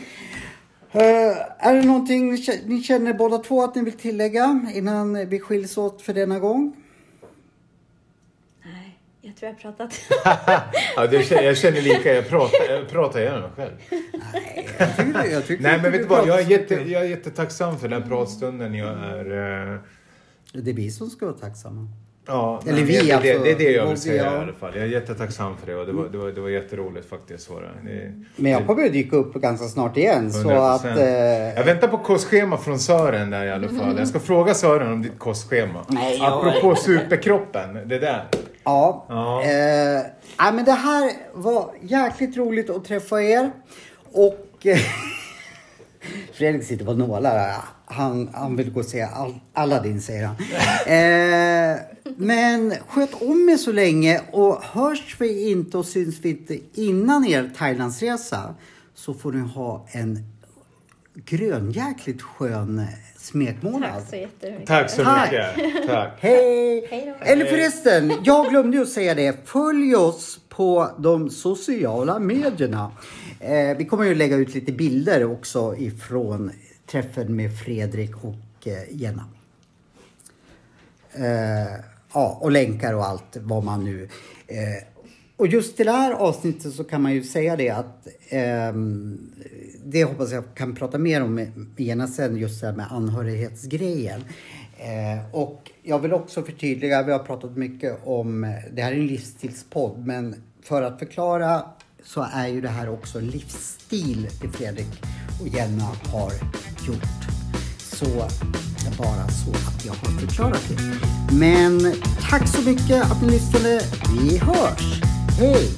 Eh, är det någonting ni känner båda två att ni vill tillägga innan vi skiljs åt för denna gång? Jag tror jag har pratat. Ja, det, känner- jag känner lika, jag pratar, jag pratar gärna med mig själv. Nej, jag tycker, jag tycker Nej men vet du vad, jag är, så jätte, mycket. jag är jättetacksam för den pratstunden. Jag är... eh, Det är vi som ska vara tacksamma. Ja, Eller vi, det, det, alltså. det är det jag vill säga vi- i alla fall. Jag är jättetacksam för det och det var, det var, det var jätteroligt faktiskt. Var det. Det, Men jag kommer att dyka upp ganska snart igen. Så 100%. att... Eh, Jag väntar på kostschema från Sören där i alla fall. Jag ska fråga Sören om ditt kostschema. Nej, jag- Apropå superkroppen, det där. Ja. Ja. Eh, nej, men det här var jäkligt roligt att träffa er. Och eh, Fredrik sitter på nålar. här. Han, han vill gå och se Aladdin säger han. Eh, men sköt om er så länge och hörs vi inte och syns vi inte innan er Thailandsresa så får ni ha en grönjäkligt skön smekmånad. Tack så jättemycket. Tack så Tack. mycket. Tack. Hej! Hej då. Eller förresten, jag glömde ju att säga det. Följ oss på de sociala medierna. Eh, vi kommer ju lägga ut lite bilder också ifrån träffen med Fredrik och eh, Jenna. Eh, ja, och länkar och allt vad man nu... Eh, och just till det här avsnittet så kan man ju säga det att ehm, det hoppas jag kan prata mer om med sen, just det här med anhörighetsgrejen. Eh, och jag vill också förtydliga, vi har pratat mycket om, eh, det här är en livsstilspodd, men för att förklara så är ju det här också livsstil det Fredrik och Jenna har gjort. Så bara så att jag har förklarat det. Men tack så mycket att ni lyssnade. Vi hörs. Hej!